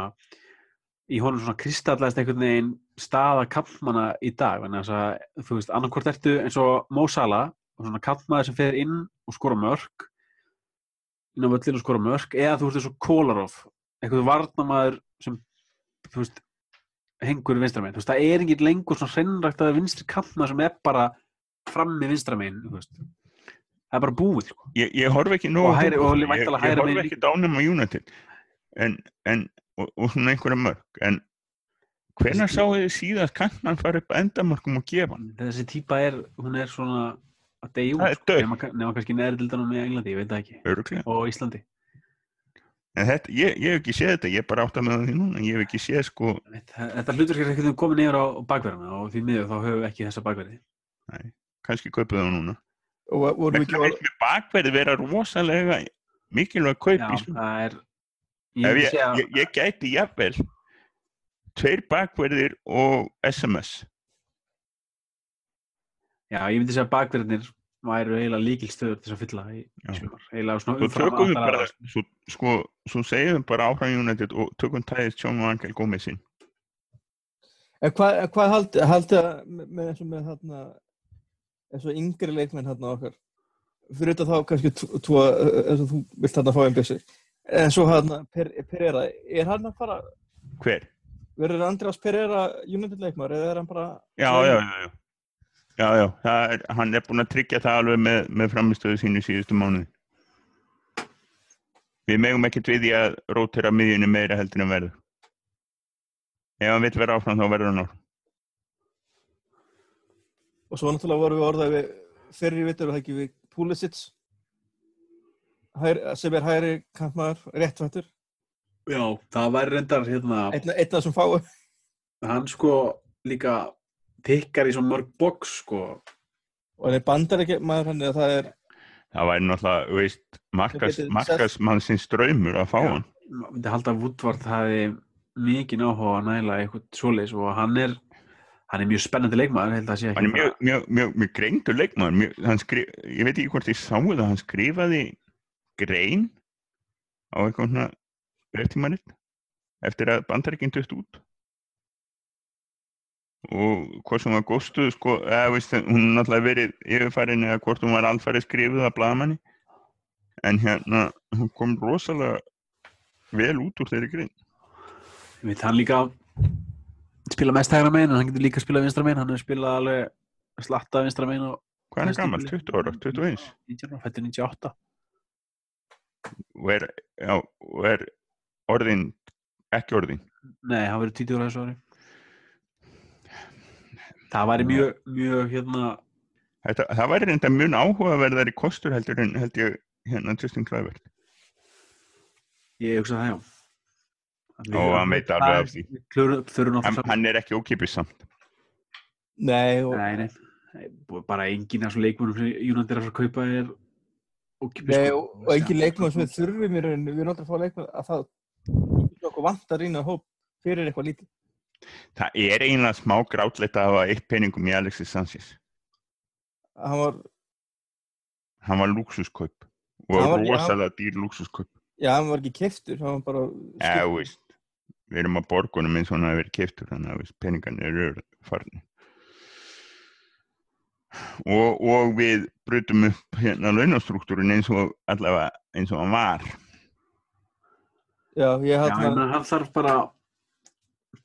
í honum svona kristallaðist einhvern veginn staða kampmanna í dag þannig að þú veist, annarkvort ertu eins og Mo Salah svona kampmaður sem fer inn og skora mörg inn á völlinu og skora mörg eða þú veist eins og Kolarov einhvern varnamaður sem þú veist hengur vinstramenn, þú veist, það er engin lengur svona hrennræktaði vinstri kampmaður sem er bara frammi vinstramenn, það er bara búið sko. ég, ég horf ekki nógu Og hægri- og ég, ég horf ekki dánum á United. En, en, og, og svona einhverja mörg. En Þessi- sáu þið síðast kantmann fara upp að endamörkum og gefa hann? Þessi típa er, hún er svona að deyja út, nema, nema kannski neðri dildanum í Englandi, ég veit það ekki. Öruglega og Íslandi en þetta, ég, ég hef ekki séð þetta, ég er bara átt að með því núna ég hef ekki séð sko. Þetta, þetta hlutur er ekkert komin yfir á bakverðina og því miður þá höfum við ekki þessa bakverði. Kannski kaupa það núna. Og vorum við vegna ekki mér bakverði vera rosalega mikilvæg kaup já, í svona það er ég, segja- ég, ég gæti jafnvel tveir bakverðir og SMS já, ég myndi segja að bakverðinir væru eiginlega líkilstöður til þess að fylla í, í sumar. Eiginlega svona svo umfram tökum við allar bara svo, sko, svo segjum við bara áfram United og tökum tæðið Sjón og Angel Gómez inn En hvað, en hvað haldi, haldi að með, eins og með þarna eins og yngri leikmenn þarna okkar? Fyrir þetta þá kannski eins og þú vilt þarna fá einn bjössi en svo þarna per, Pereira er hann að fara, hver? verður András Pereira United leikmar eða er hann bara Já, já, já, já. Já, já, það er, hann er búinn að tryggja það alveg með, með framistöðu sínu síðustu mánuði. Við megum ekkert við því að rótera miðjunni meira heldur en verður. Ef hann vill vera áfram þá verður hann áfram. og svo náttúrulega vorum við orðað við fyrir vittur og það ekki við Pulisic hæri, sem er hæri kampmaður, réttvættur já, það væri reyndar hérna, einn einn af þessum fáu hann sko líka tikkar í svona mörg box sko og hann er bandar ekki maður hann eða það er Það væri náttúrulega, veist, markas, getur markasmannsins draumur að fá Já. hann. maður myndi halda að Woodward hafi mikið áhuga að næla eitthvað svoleiðis og hann er hann er mjög spennandi leikmaður held að sé ekki Hann er mjög, mjög, mjög, mjög greindur leikmaður. Mjög, hann skri, ég veit ekki hvort ég sáu það, hann skrifaði grein á eitthvað svona verðtímanitt eftir að bandaríkinn dött út. Og hvort sem var góðstuð, sko, eða veist, hún er náttúrulega verið yfirfærin eða hvort hún var alfærið skrifuð af blaðamanni. En hérna, hún kom rosalega vel út úr þeirri grein. Ég veit hann líka spila mest hægra megin en hann getur líka spilað vinstra megin hann hefur spilað alveg slatta vinstra megin og Hvað er hann gammal? bili. 20 ára? 21? 19 ára, fættur 98 Og er, já, og er orðin, ekki orðin. Nei, hann verið 20 ára þessu ári Það væri mjög, mjög hérna Þetta, það væri reynda mjög áhugaverðari kostur heldur en held ég hérna Justin Kluivert. ég hugsa það já Og hann veit alveg af því. Hann, náttúrulega hann er ekki ókipis samt. nei og Nei, nei, bara enginn af svo leikmennum sem United er að fara að kaupa er ókipis Nei, og, og engin leikmann sem við þurfum við erum aldrei að fá leikmann að það okkur vantar inn að hóp fyrir eitthvað lítið. Það er eiginlega smá grátlegt að hafa eitt peningum í Alexis Sanchez. Hann var, Hann var lúksuskaup. Og var- já. rosalega dýr lúksuskaup. já, hann var ekki keftur, hann var bara Já, þú veist. Við erum að borgunum eins og hann hafi verið keftur þannig að peningarnir eru farni. Og, og við brutum upp hérna launastruktúrin eins og allavega eins og hann var. Já, ég Já, hann en hann þarf bara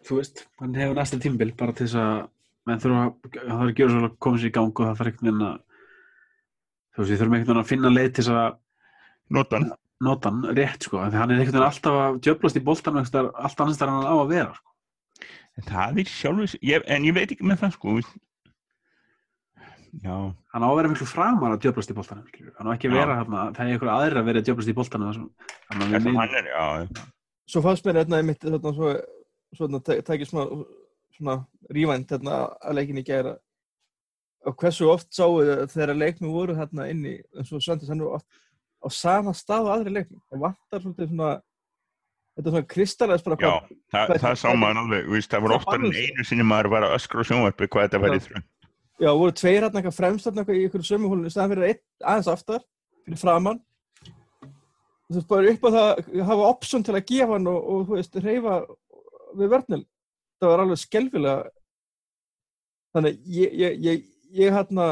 þú veist, hann hefur næsta tímbil bara til þess að menn þurfa að hann þarf að gera svo að koma sér í gang og það þarf einhvern veginn að þú veist, við þurfum einhvern veginn að finna leið til þess að Notan. nota hann rétt sko, en hann er einhvern veginn alltaf að djöflast í boltan alltaf annars þar hann á að vera sko. Það er sjálfur, ég, en ég veit ekki með það sko. Já, hann á að vera miklu framar að djöflast í boltan hann á ekki að vera þarna, það er einhver aðrir að vera að djöflast í þannig að er, já, svo fannst mér hérna einmitt svona, tækið smá svona rívænt hérna að leikinni gera og hversu oft sáu þegar leikmi voru hérna inni eins og Svendis hann voru oft á sama stað og aðri leikmi það vantar svolítið svona þetta er svona kristallæs bara já, hvað það, Hvað- það sá maður alveg, veist, það Það oftar en einu sinni maður var að öskra á sjónvarpi hvað þetta væri Já. þröng. já, voru tveir hérna eitthvað fremst hérna eitthvað í ykkur sömuhólinu í staðan fyrir einn aðeins aftar fyrir framann þú veist bara upp á það að hafa option til að gefa hann og, og þú veist reyfa við vörnil það var alveg skelfilega. Þannig ég, ég, ég, ég hérna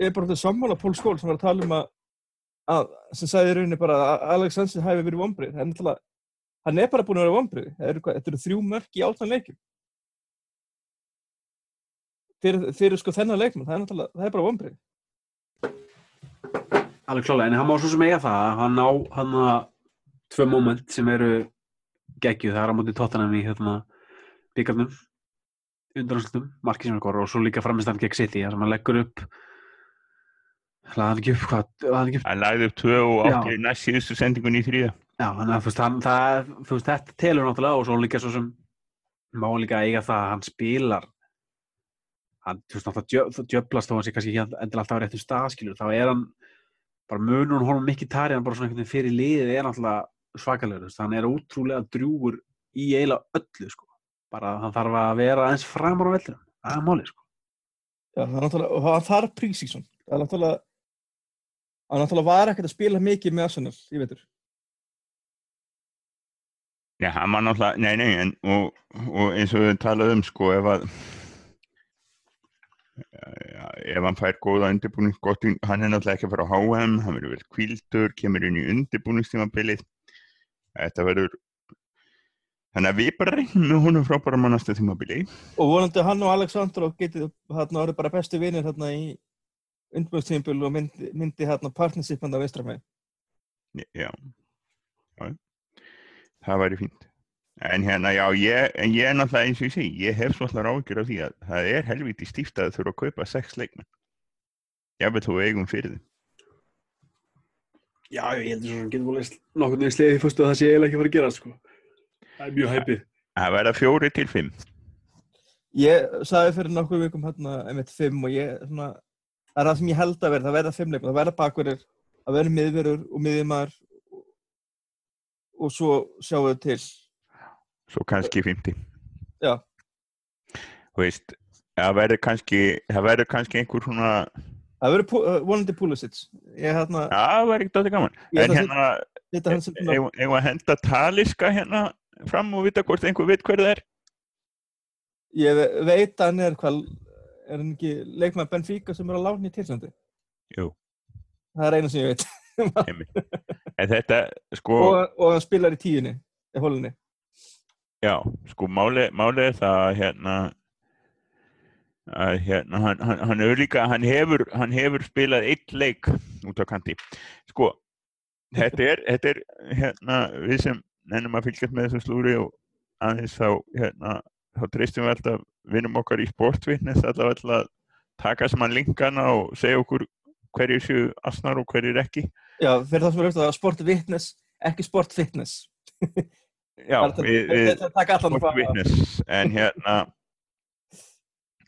ég er bara til sammála Pól Skól sem var að tala um að, að sem sagði í rauninni bara að Alex Hansen hafi verið vombrið hann, er hann er bara búin að vera vombrið þetta eru, eru þrjú mörk í áttan leikjum. Fyrir, fyrir sko þennan leikmann það er það er bara vombrið alveg klálega, en hann má svo sem eiga það að hann á hann að tvö moment sem eru geggjuð, það er á móti tóttanum í hérna byggarnum undanúrslutum, markið sem er góður og svo líka framistan gegn City, þar sem hann leggur upp hann ekki upp hvað, hann ekki upp Hann lagði upp tvö og Já. átti næst síðustu sendingun í þrýða. Já, þannig að þú veist, hann, það, þú veist, þetta telur náttúrulega og svo líka svo sem má líka eiga það að hann spilar hann, þú veist, náttúrulega djö- djöflast þó hann sé kannski ekki endilega alltaf á réttum staðskilur, þá er hann bara munur honum mikið tari hann bara svona einhvern veginn fyrir liðið er náttúrulega svakalegur, hann er ótrúlega drjúgur í eiginlega öllu, sko bara hann þarf að vera eins framar á vellinum það er máli, sko Já, það er náttúrulega, og hann þarf prísíksson. Það er náttúrulega, hann náttúrulega var ekkert að spila mikið með Arsenal, ég veitur. Já, hann var náttúrulega, nei, nei, en, og, og eins og við talaðum, sko, ef að, já, ef hann fær góða undirbúnings, gott, hann er náttúrulega ekki að fara á HM, hann verður vel kvildur, kemur inn í undirbúningstímabilið, þetta verður, þannig að við bara reynum með honum frábæra mannastu tímabili. Og vonandi hann og Alexandro getið hérna orðið bara bestu vinir hérna í undbúðstímpul og myndi, myndi hérna partnership hann að veistramæði. Já, já, það væri fínt. En hérna, já, ég, en ég er náttúrulega eins og ég segi, ég hef svolítið ágjur af því að það er helviti stíft að þurfa að kaupa sex leikmenn. Ég veit þú eigum fyrir þeim. Já, ég heldur svona, getur volið nokkurn veginn slegið í fyrstu að það sé eiginlega ekki að fara að gera, sko það er mjög hæpið Það verða fjóri til fimm. Ég sagði fyrir nokkuð vikum hérna einmitt fimm og ég svona, það er það sem ég held að verða, það verða fimm leikmenn, það verða bakverðir, það verða miðverður og miðjumar og, svo sjáum við til. Svo kannski 50. Já. Þú veist, það verður kannski, það verður kannski einhver svona, Það verður uh, vonandi Pulisic. Hérna, já, það verður ekki dætti gaman. En hérna, svona, eigum að henda taliska hérna fram og vita hvort einhver veit hver það er. ég ve- veit að hann er hvað, er hann ekki leikmaður Benfica sem er á láni í Týrlandi? Jú. Það er eina sem ég veit. En þetta, sko, og, og hann spilar í tíunni, í holinni. já, sko, máli, máli er það að hérna, að hérna, hann, hann, hann hefur líka, hann hefur, hann hefur spilað eitt leik út á kanti. Sko, þetta er, þetta er, hérna, við sem nennum að fylgjast með þessu slúri og aðeins þá, hérna, þá treystum við alltaf vinnum okkar í sportvittnes allavega til að taka saman linkana og segja okkur hverju séu asnar og hverju ekki. Já, fyrir það sem er auðvitað að sport witness, ekki sport fitness. Já, Það við, við þetta taka allan sport witness, en hérna,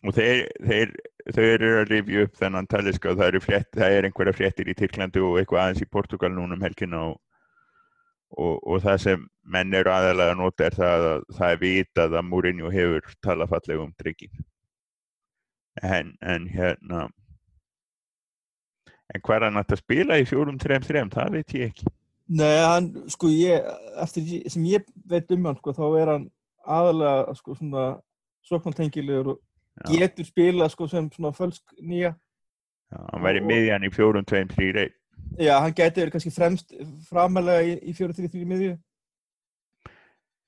og þeir, þeir, þau eru að rifja upp þennan taliska og það, frétt, það er einhverja fréttir í Tyrklandi og eitthvað aðeins í Portugal núna um helgina og, og, og það sem menn eru aðalega að nota er það að það er vitað að Mourinho hefur talað fallega um trygging. En, en hérna, en hvað er hann að spila í fjórum, þrem, þrem, það veit ég ekki. Nei, hann, sko, ég, eftir sem ég veit um hann, sko, þá er hann aðalega, sko, svona sóknartengilegur og. Getur spilað, sko, sem svona fölsk nýja. Já, hann væri Og- miðjan í fjórum, tveim, þrý, reyð. Já, hann verið kannski fremst framalega í, í 4-3-3 miðju.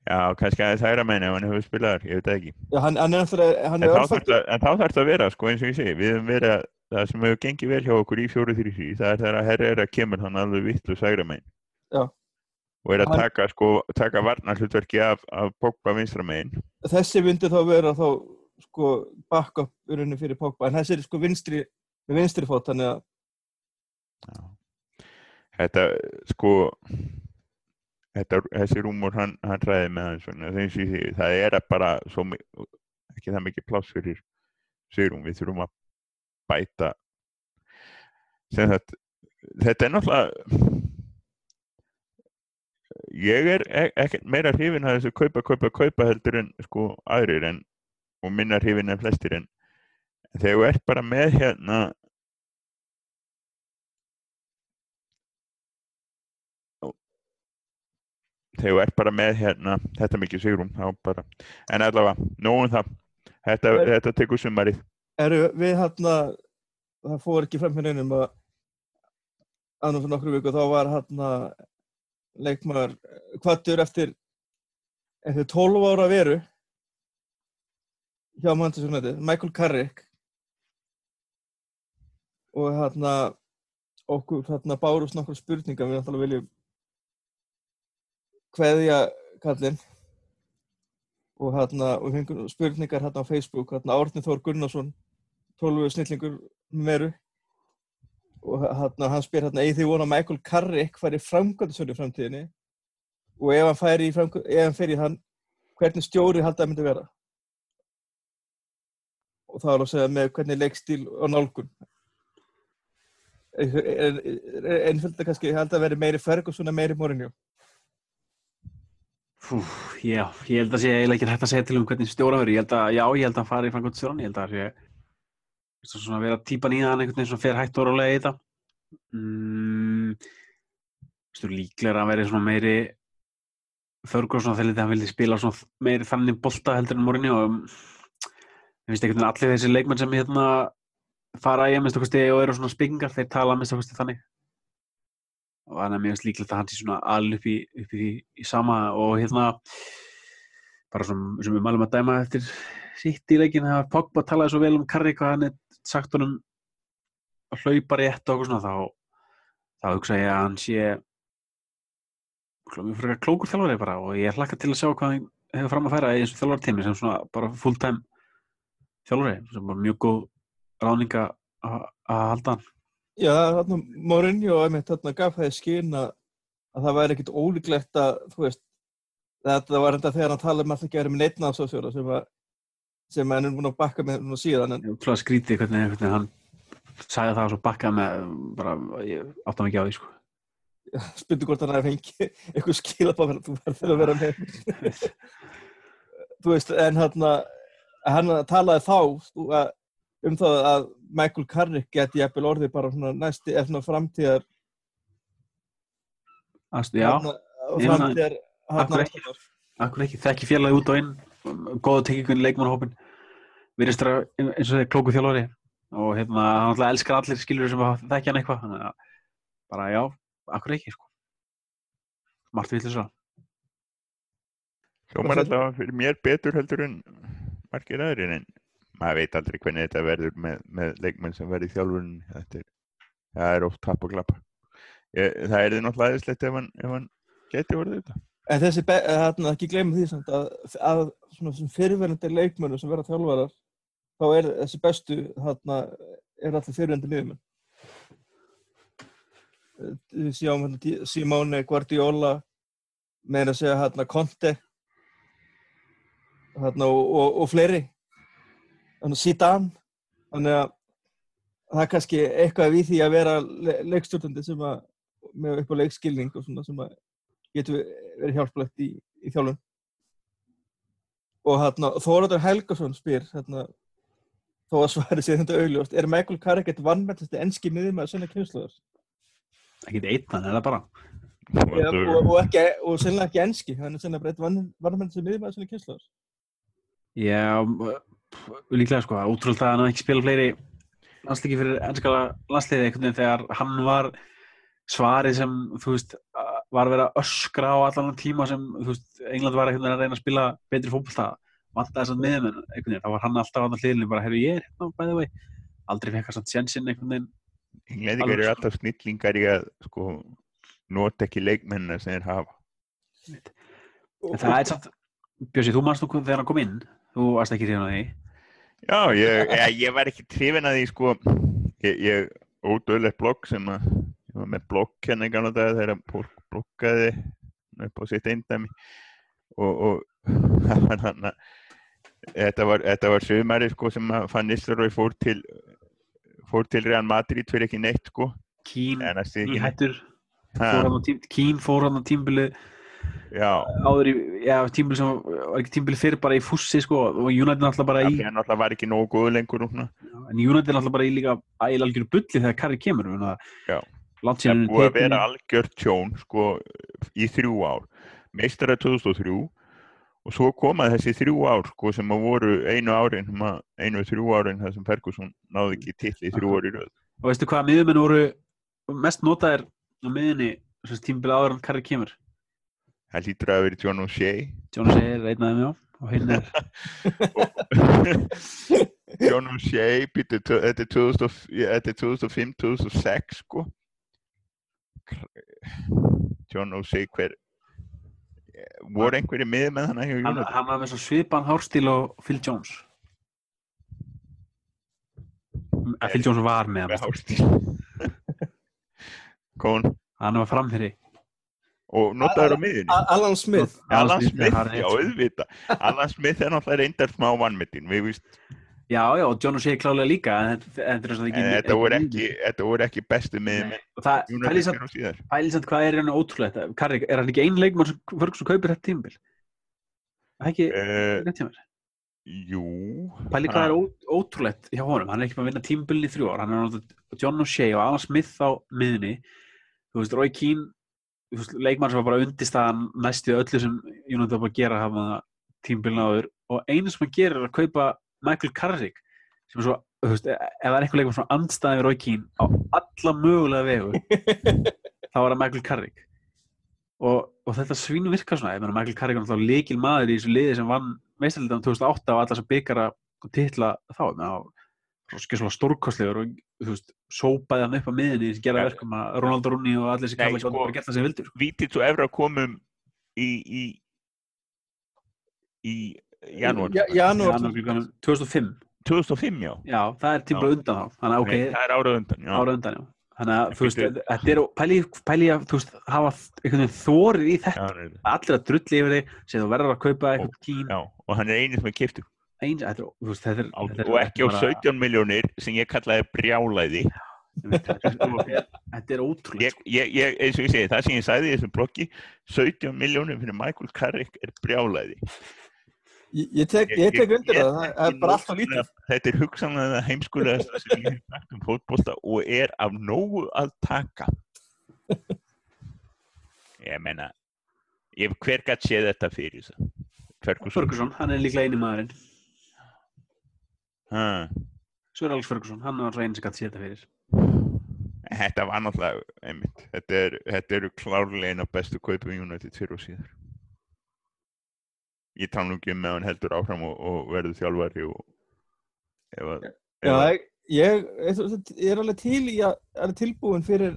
Já, kannski aðeins hægra meina ef hann hefur spilað þar, ég veit það ekki. Já, hann, hann er náttúrulega, hann En er þá þarf það- það að vera, sko, eins og ég segi, við höfum verið að, það sem hefur gengið vel hjá okkur í fjóru þrjú þrjú, það er þegar að herra er að kemur hann alveg vittlu sægra megin. Já. Og er að taka, sko, taka varnarhlutverki af, af Pogba vinstra megin. Þessi myndi þá vera þá, sko, backup í rauninni fyrir Pogba, en þessi er sko vinstri, með vinstri fót, þannig að, Þetta, sko, þetta, þessi rúmur, hann, hann ræði með hann svona, því, það er bara svo, ekki það mikið pláss fyrir sigurum, við þurfum að bæta, þetta, þetta er náttúrulega, ég er e- ekkert meira hrifin að þessu kaupa, kaupa, kaupa heldur en sko aðrir en, og minna hrifin en flestir en, þegar þú ert bara með hérna, þegar þú ert bara með hérna, þetta mikið sigrum, bara, en allavega, nógum það, þetta, Er- þetta tekur sumarið. eru við hérna, það fór ekki fram hérna einum að annars fyrir nokkru viku, þá var hérna leikmaður kvattur eftir eftir 12 ára veru hjá Manchester United, Michael Carrick og hérna okkur þarna bárust nokkur spurningar við náttúrulega viljum kveðja kallinn. Og hérna og fengum spurningar hérna á Facebook hérna Árni Þór Gunnarsson 12 snillingur meru og hérna hann spyr hérna eða því vona Michael Carrick færi framkvæmdasölu í framtíðinni? Og ef hann færi í framkvæmd ef hann í hann hvernig stjóri haldið að myndi vera og það var að segja með hvernig leikstíl og nálgun einföld að kannski held að veri meiri Ferguson en meiri Mourinho Fú, já, ég held að sé eiginlega ekki hægt að segja til um hvernig stjóra verður. Ég held að, já, ég held að fari í framkvæmt stjóran. Ég held að sé svona vera típan í það einhvern veginn sem fer hægt og rálega í þetta. Mm, líklega að veri svona meiri förgur svona þegar hann vilja spila svona meiri þannig bolta heldur en morinni og ég finnst veginn allir þessi leikmenn sem hérna fara í að minnst okkur stegi og eru svona spikingar, þeir tala að minnst okkur stegi þannig. Og þannig að mér finnst líklegt að hann sé svona alveg upp í, upp í í sama og hérna bara svona, sem við mælum að dæma eftir sitt í leikin þegar Pogba talaði svo vel um Karri hvað hann er sagt honum að hlaupa rétt og okkur svona þá þá hugsa ég að hann sé mjög fyrir klókur þjálfari bara. Og ég hlakka til að sjá hvað hann hefur fram að færa í þessu þjálfartími sem svona bara full time þjálfari sem bara mjög góð ráninga að halda hann Já, þarna Mourinho einmitt þarna gaf það í skyn að, að það væri ekkit ólíklegt að, þú veist, þetta var enda þegar hann talaði um alltaf ekki að vera með neittna af sósjóra sem að, sem hann er búin að bakka með núna síðan. En... Kláða skrítið hvernig, hvernig hann sagði það og svo bakkaði með, bara, ég átti ekki á því, sko. Spyndu hvort hann er fengið eitthvað skilabáð þú verður að vera með. þú veist, en hann, hann talaði þá, um það að Michael Carrick geti jæfnvel orðið bara svona næsti eða svona framtíðar Astu, Já, framtíðar akkur ekki, akkur ekki þekki fjarlægi út á inn? Góða tekikun leikmannhópin virðist það eins og þeir klóku þjálfari og hérna hann alltaf elskar allir skilur sem þekkja hann eitthvað. Bara já, akkur ekki sko. margt villis að Hljómar alltaf fyrir mér betur heldur en margir aðrir en maður veit aldrei hvernig þetta verður með, með leikmenn sem verður í þjálfurinn er, það er oft tapp og klappa það er því náttúrulega aðeinslegt ef hann, hann geti verið þetta. En þessi, þarna ekki glemum því samt að, að svona fyrirverðandi leikmennu sem verða þjálfarar þá er þessi bestu þarna er allir fyrirverðandi liðmenn. Við sjáum hérna Simone Guardiola meina að segja hérna Conte hérna og, og, og fleiri. Síðan þannig að það er kannski eitthvað við því að vera leikstjórnandi sem að með upp á leikskilning og svona sem að getur verið hjálplegt í, í þjálfun. Og hérna Þóraður Helgason spyr hérna þó að svari sér þetta augljóst er Michael Carrick eitt vannmættasti enski miður með að senna kynsluðar? Ekkert eittan, það bara. Ja, og, og, ekki, og sennilega ekki enski hann er sennilega bara eitt vannmættasti miður með að senna kynsluðar Já, líklega sko, útrúlega að hann ekki spila fleiri landsliki fyrir ennskala landsliði einhvern veginn þegar hann var svarið sem, þú veist, var að vera öskra á allan tíma sem, þú veist, England var einhvern veginn að reyna að spila betri fólkvölda, vant að þess að miðum en einhvern veginn, þá var hann alltaf á þannig hliðinu bara, herru, ég er hérna, bæðið vei, aldrei fekk hann sjansinn einhvern veginn. Englendingar eru alltaf snillingar í að, sko, nota ekki leikmennina sem þeir hafa. En það er samt, Björsi, þú mannst þú þegar hann kom inn, þú varst ekki hrifin að því. Já, ég, ég, ég var ekki hrifin að því, sko, ég, ég ódöðlegt blogg sem að, ég var með blogg hérna í gamla dag þegar fólk bloggaði upp á sitt eindæmi. Og, og það var hann að, þetta var, þetta var sögumæri, sko, sem að fann Nistelrooy fór til, fór til Real Madrid fyrir ekki neitt, sko. Kín, í hættur, Kín fór hann á tímbili áður í, já, tímbili sem var ekki tímbili fyrir bara í fussi sko og United náttúrulega bara í Það náttúrulega var ekki nógu góðu lengur núna. En United náttúrulega bara í líka ægil algjör bulli þegar Karri kemur Já, það búið að vera algjör tjón sko í þrjú ár. Meistara 2003 og svo komaði þessi þrjú ár sko sem að voru einu árin einu þrjú árin þar sem Ferguson náði ekki till í þrjú ári röð. Og veistu hvað miðumenn voru mest notaðir á miðunni tímbili áður en Karri kemur Það lítur að vera John O'Shea. John O'Shea af þeim, já. Og hinn er... John O'Shea, þetta er 2005-2006, sko. John O'Shea hver eh, voru einhverju miður með hann, hann var með svo svipan hárstíl og Phil Jones að Phil Jones var með hann Kón hann var framherri og notaður á miðunni A- Alan Smith. Alan Smith, já auðvita Alan Smith er náttúrulega reyndar smá vannmittin við víst, já, já, og John O'Shea klálega líka en þetta- þetta þetta voru ekki þetta voru ekki bestu miðum Nei, og það, samt hvað er hann ótrúlegt. Karri, er hann ekki ein leikmann sem Ferguson kaupir þetta tímabil? Það er ekki uh, rétt hjá mér? jú. Pælið hvað er ótrúlegt hjá honum. Hann er ekki bara að vinna tímabilin í þrjú ár. Hann er náttúrulega John O'Shea og Alan Smith á miðunni þú veist, Roy Keane þú veist, leikmann sem var bara undirstaðan næstu öllu sem United var bara að gera hafa tímabilin áður. Og einu sem hann gerir er að kaupa Michael Carrick sem er svo, þú veist, ef það er eitthvað leikmann svona andstæði við Keane á alla mögulega vegu þá var það Michael Carrick. Og, og þetta svínu virka svona, ég meina Michael Carrick er náttúrulega líkil maður í þessu liði sem vann meistarleitanum 2008 og allar sem byggara og titla þá, ég meina svo svona stórkostlegur og þú veist, sópaði hann upp á miðinni sem gera Ja. verkum að Ronaldo Rooney og allir sem Nei, kalla sko- bara gert það sem vildur. Vítið svo efra komum í í, í janúar. Ja- janúar. Janúar glugganum 2005, 2005 já. Já, það er tímla undan þá. Þannig að ok, Nei, það er árað undan já. ára undan já. Þannig að þú veist, þetta er pæli, pæli að þú veist, hafa einhvern veginn þórið í þetta. Já, allir að drulli yfir þig, sem þú verður að kaupa eitthvað kín, já, og hann er eini sem er kiptur eins, þetta þú veist, þetta er, og þetta er ekki á 17 miljónir sem ég kallaði brjálæði. Þetta er, þetta er ótrúlega ég, ég, ég, eins og ég segi, það sem ég sagði í þessum blokki 17 miljónir fyrir Michael Carrick er brjálæði. Ég, ég tek, ég tek undir það, það er bara alltaf lítið. þetta er hugsanlega heimskulegasta sem ég hef sagt um fótbolta og er af nógu að taka. Ég menna ég, hver gætt séð þetta fyrir Ferguson. Ferguson, hann er líklega eini maðurinn ha, Sver Alex Ferguson, hann var svo eini sem gæti sér þetta fyrir. Þetta var náttúrulega einmitt, þetta, er, þetta eru klárlega eina bestu kaupum United fyrir og síðar. Ég tala nú ekki um með hann heldur áfram og, og verður þjálfari og ef að ef Já, ég, ég, ég er alveg til í að er tilbúin fyrir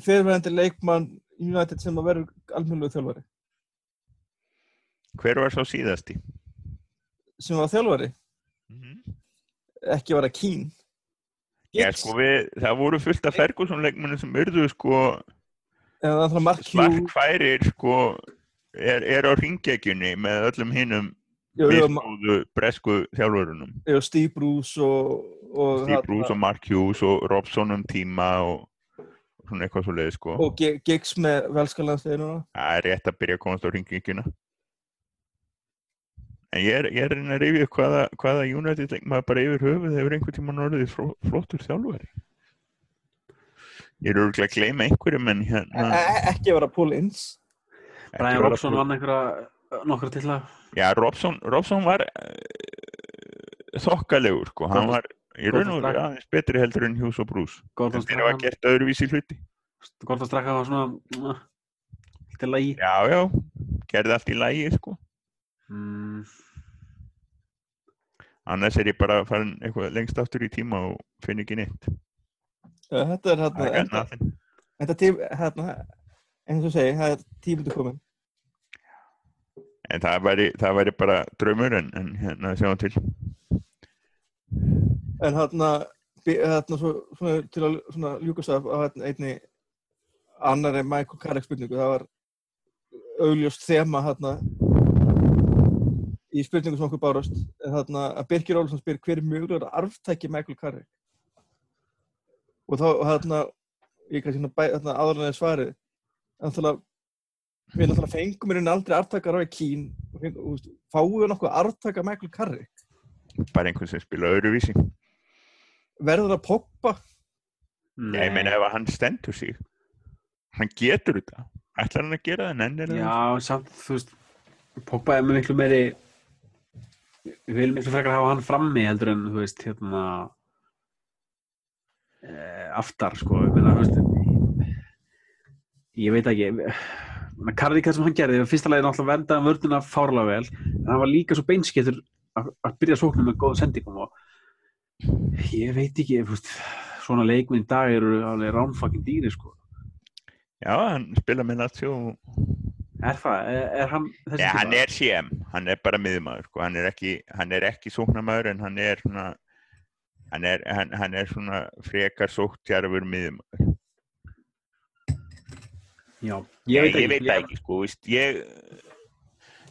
fyrirverandi leikmann United sem að verður almennilegu þjálfari. Hver var sá síðasti? sem var þjálfari, Mm ekki var að kín Já, sko við, það voru fullt af Ferguson-leikmennu sem urðu sko slarkfærir sko er, er á ringjækjunni með öllum hinnum misgóðu bresku þjálfurunum. Steve Bruce og, og, Steve Bruce og Mark Hughes og Robson um tíma og svona eitthvað svo leiði sko. Og Gi- Giggs með velskalandsteginu það er rétt að byrja að komast á ringjækjuna en ég er, ég er að upp hvaða, hvaða United leikmaður bara yfir höfuð hefur einhvern tímann orðið flottur þjálfari ég er örgulega að gleyma einhverjum en hérna ekki var að Paul Ince ekki Brian Robson vann einhverja nokkra til að Já, Robson, Robson var uh, þokkalegur, sko. Hann var í raun og aðeins betri heldur en Hughes og Bruce. Gordon Þeir hafa gert öðruvísi hluti. Gordon Strachan var svona til að í Já, já, gerði allt í lægi, sko. mm, Annars er ég bara farin eitthvað lengst aftur í tíma og finn ekki neitt. Þetta er hérna, þetta, tím, hérna, eins og segi, það er tímundu komin. En það væri, það væri bara draumur en, en hérna sjáum til. En hérna, hérna svo, svona, til að svona, ljúkast af hérna, einni annari Michael Carrick spurningu, það var augljóst þema hérna í spurningu sem okkur bárast, en hérna að Birgir Ólfsson spyr hver er mögulegur arftæki Michael Carrick? Og þá, hérna, ég kannski hérna, hérna áður en svarið, náttúrulega, við náttúrulega fengum rauninni aldrei arftakar á Kín, og fengum, veist, fáum við nokkuð arftaka Michael Carrick? Bara einhvern sem spila öðruvísi. Verður það poppa? Já, ég meina ef að hann stendur sig. Hann getur þetta. Ætlar hann að gera það? Nennir það? Já, samt, þú veist Pogba er með miklu meiri við viljum miklu frekar hafa hann frammi heldur en, þú veist, hérna e, aftar, sko, ég þú veist ég veit ekki Karðíkað sem hann gerði, fyrsta lagi náttúrulega vendaði vörnuna fárlega vel, en hann var líka svo beinskettur að, byrja sóknum með góða sendingum og ég veit ekki, þú veist svona leikminn dag eru alveg ránfakkin dýri, sko. Já, hann spila með Lazio og Er það? Er, er hann þessi Ja, hann er CM, hann er bara miðmaður sko. hann er ekki, ekki sóknamaður en hann er svona hann er, hann, hann er svona frekar sóktjarfur miðmaður Já, ég, ég veit það ekki sko, veist, ég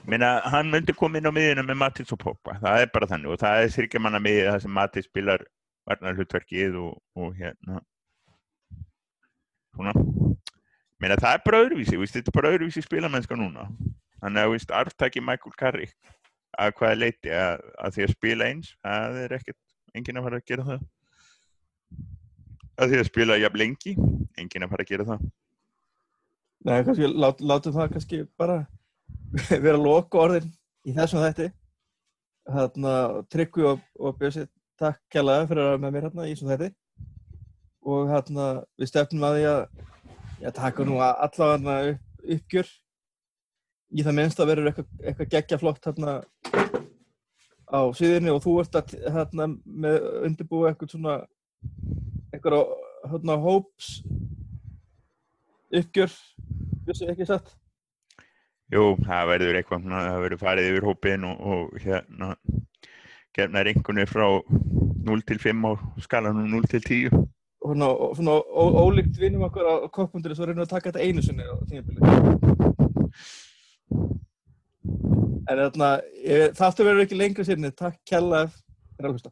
meina, hann myndi koma inn á miðina með Matins og Pogba, það er bara þannig og það er þyrkja manna miðið það sem Matins spilar varnar hlutverkið og, og hérna. Svona meina, það er bara öðruvísi, veist, þetta er bara öðruvísi spilamennska núna. Þannig að veist, arftaki Michael Carrick að hvaða leiti að, að því að spila eins það er ekkert, enginn að fara að gera það. Að því að spila jafn lengi enginn að fara að gera það. Nei, kannski lát, látum það kannski bara vera loka orðin í þessum þætti. Þarna Tryggvi og, og Bjössi takk kjærlega fyrir að vera með mér hérna í þessum þætti. Og hérna við stefnum að því að ég taka nú allavega upp, uppgjör í það minnst að verður eitthvað, eitthvað geggja flott hérna á síðinni og þú ert að hérna með undirbúið eitthvað svona eitthvað hérna hóps uppgjör Bjössi ekki satt Jú, það verður eitthvað, það verður farið yfir hópin og, og hérna gefnar einhvernir frá 0 til 5 á skalanum 0 til 10. svona, ólíkt vinnum okkur á koppundur svo reynum við að taka þetta einu sinni á tímabili en þarna ég- þáttur verður ekki lengra sérni takk kjærlega fyrir að hlusta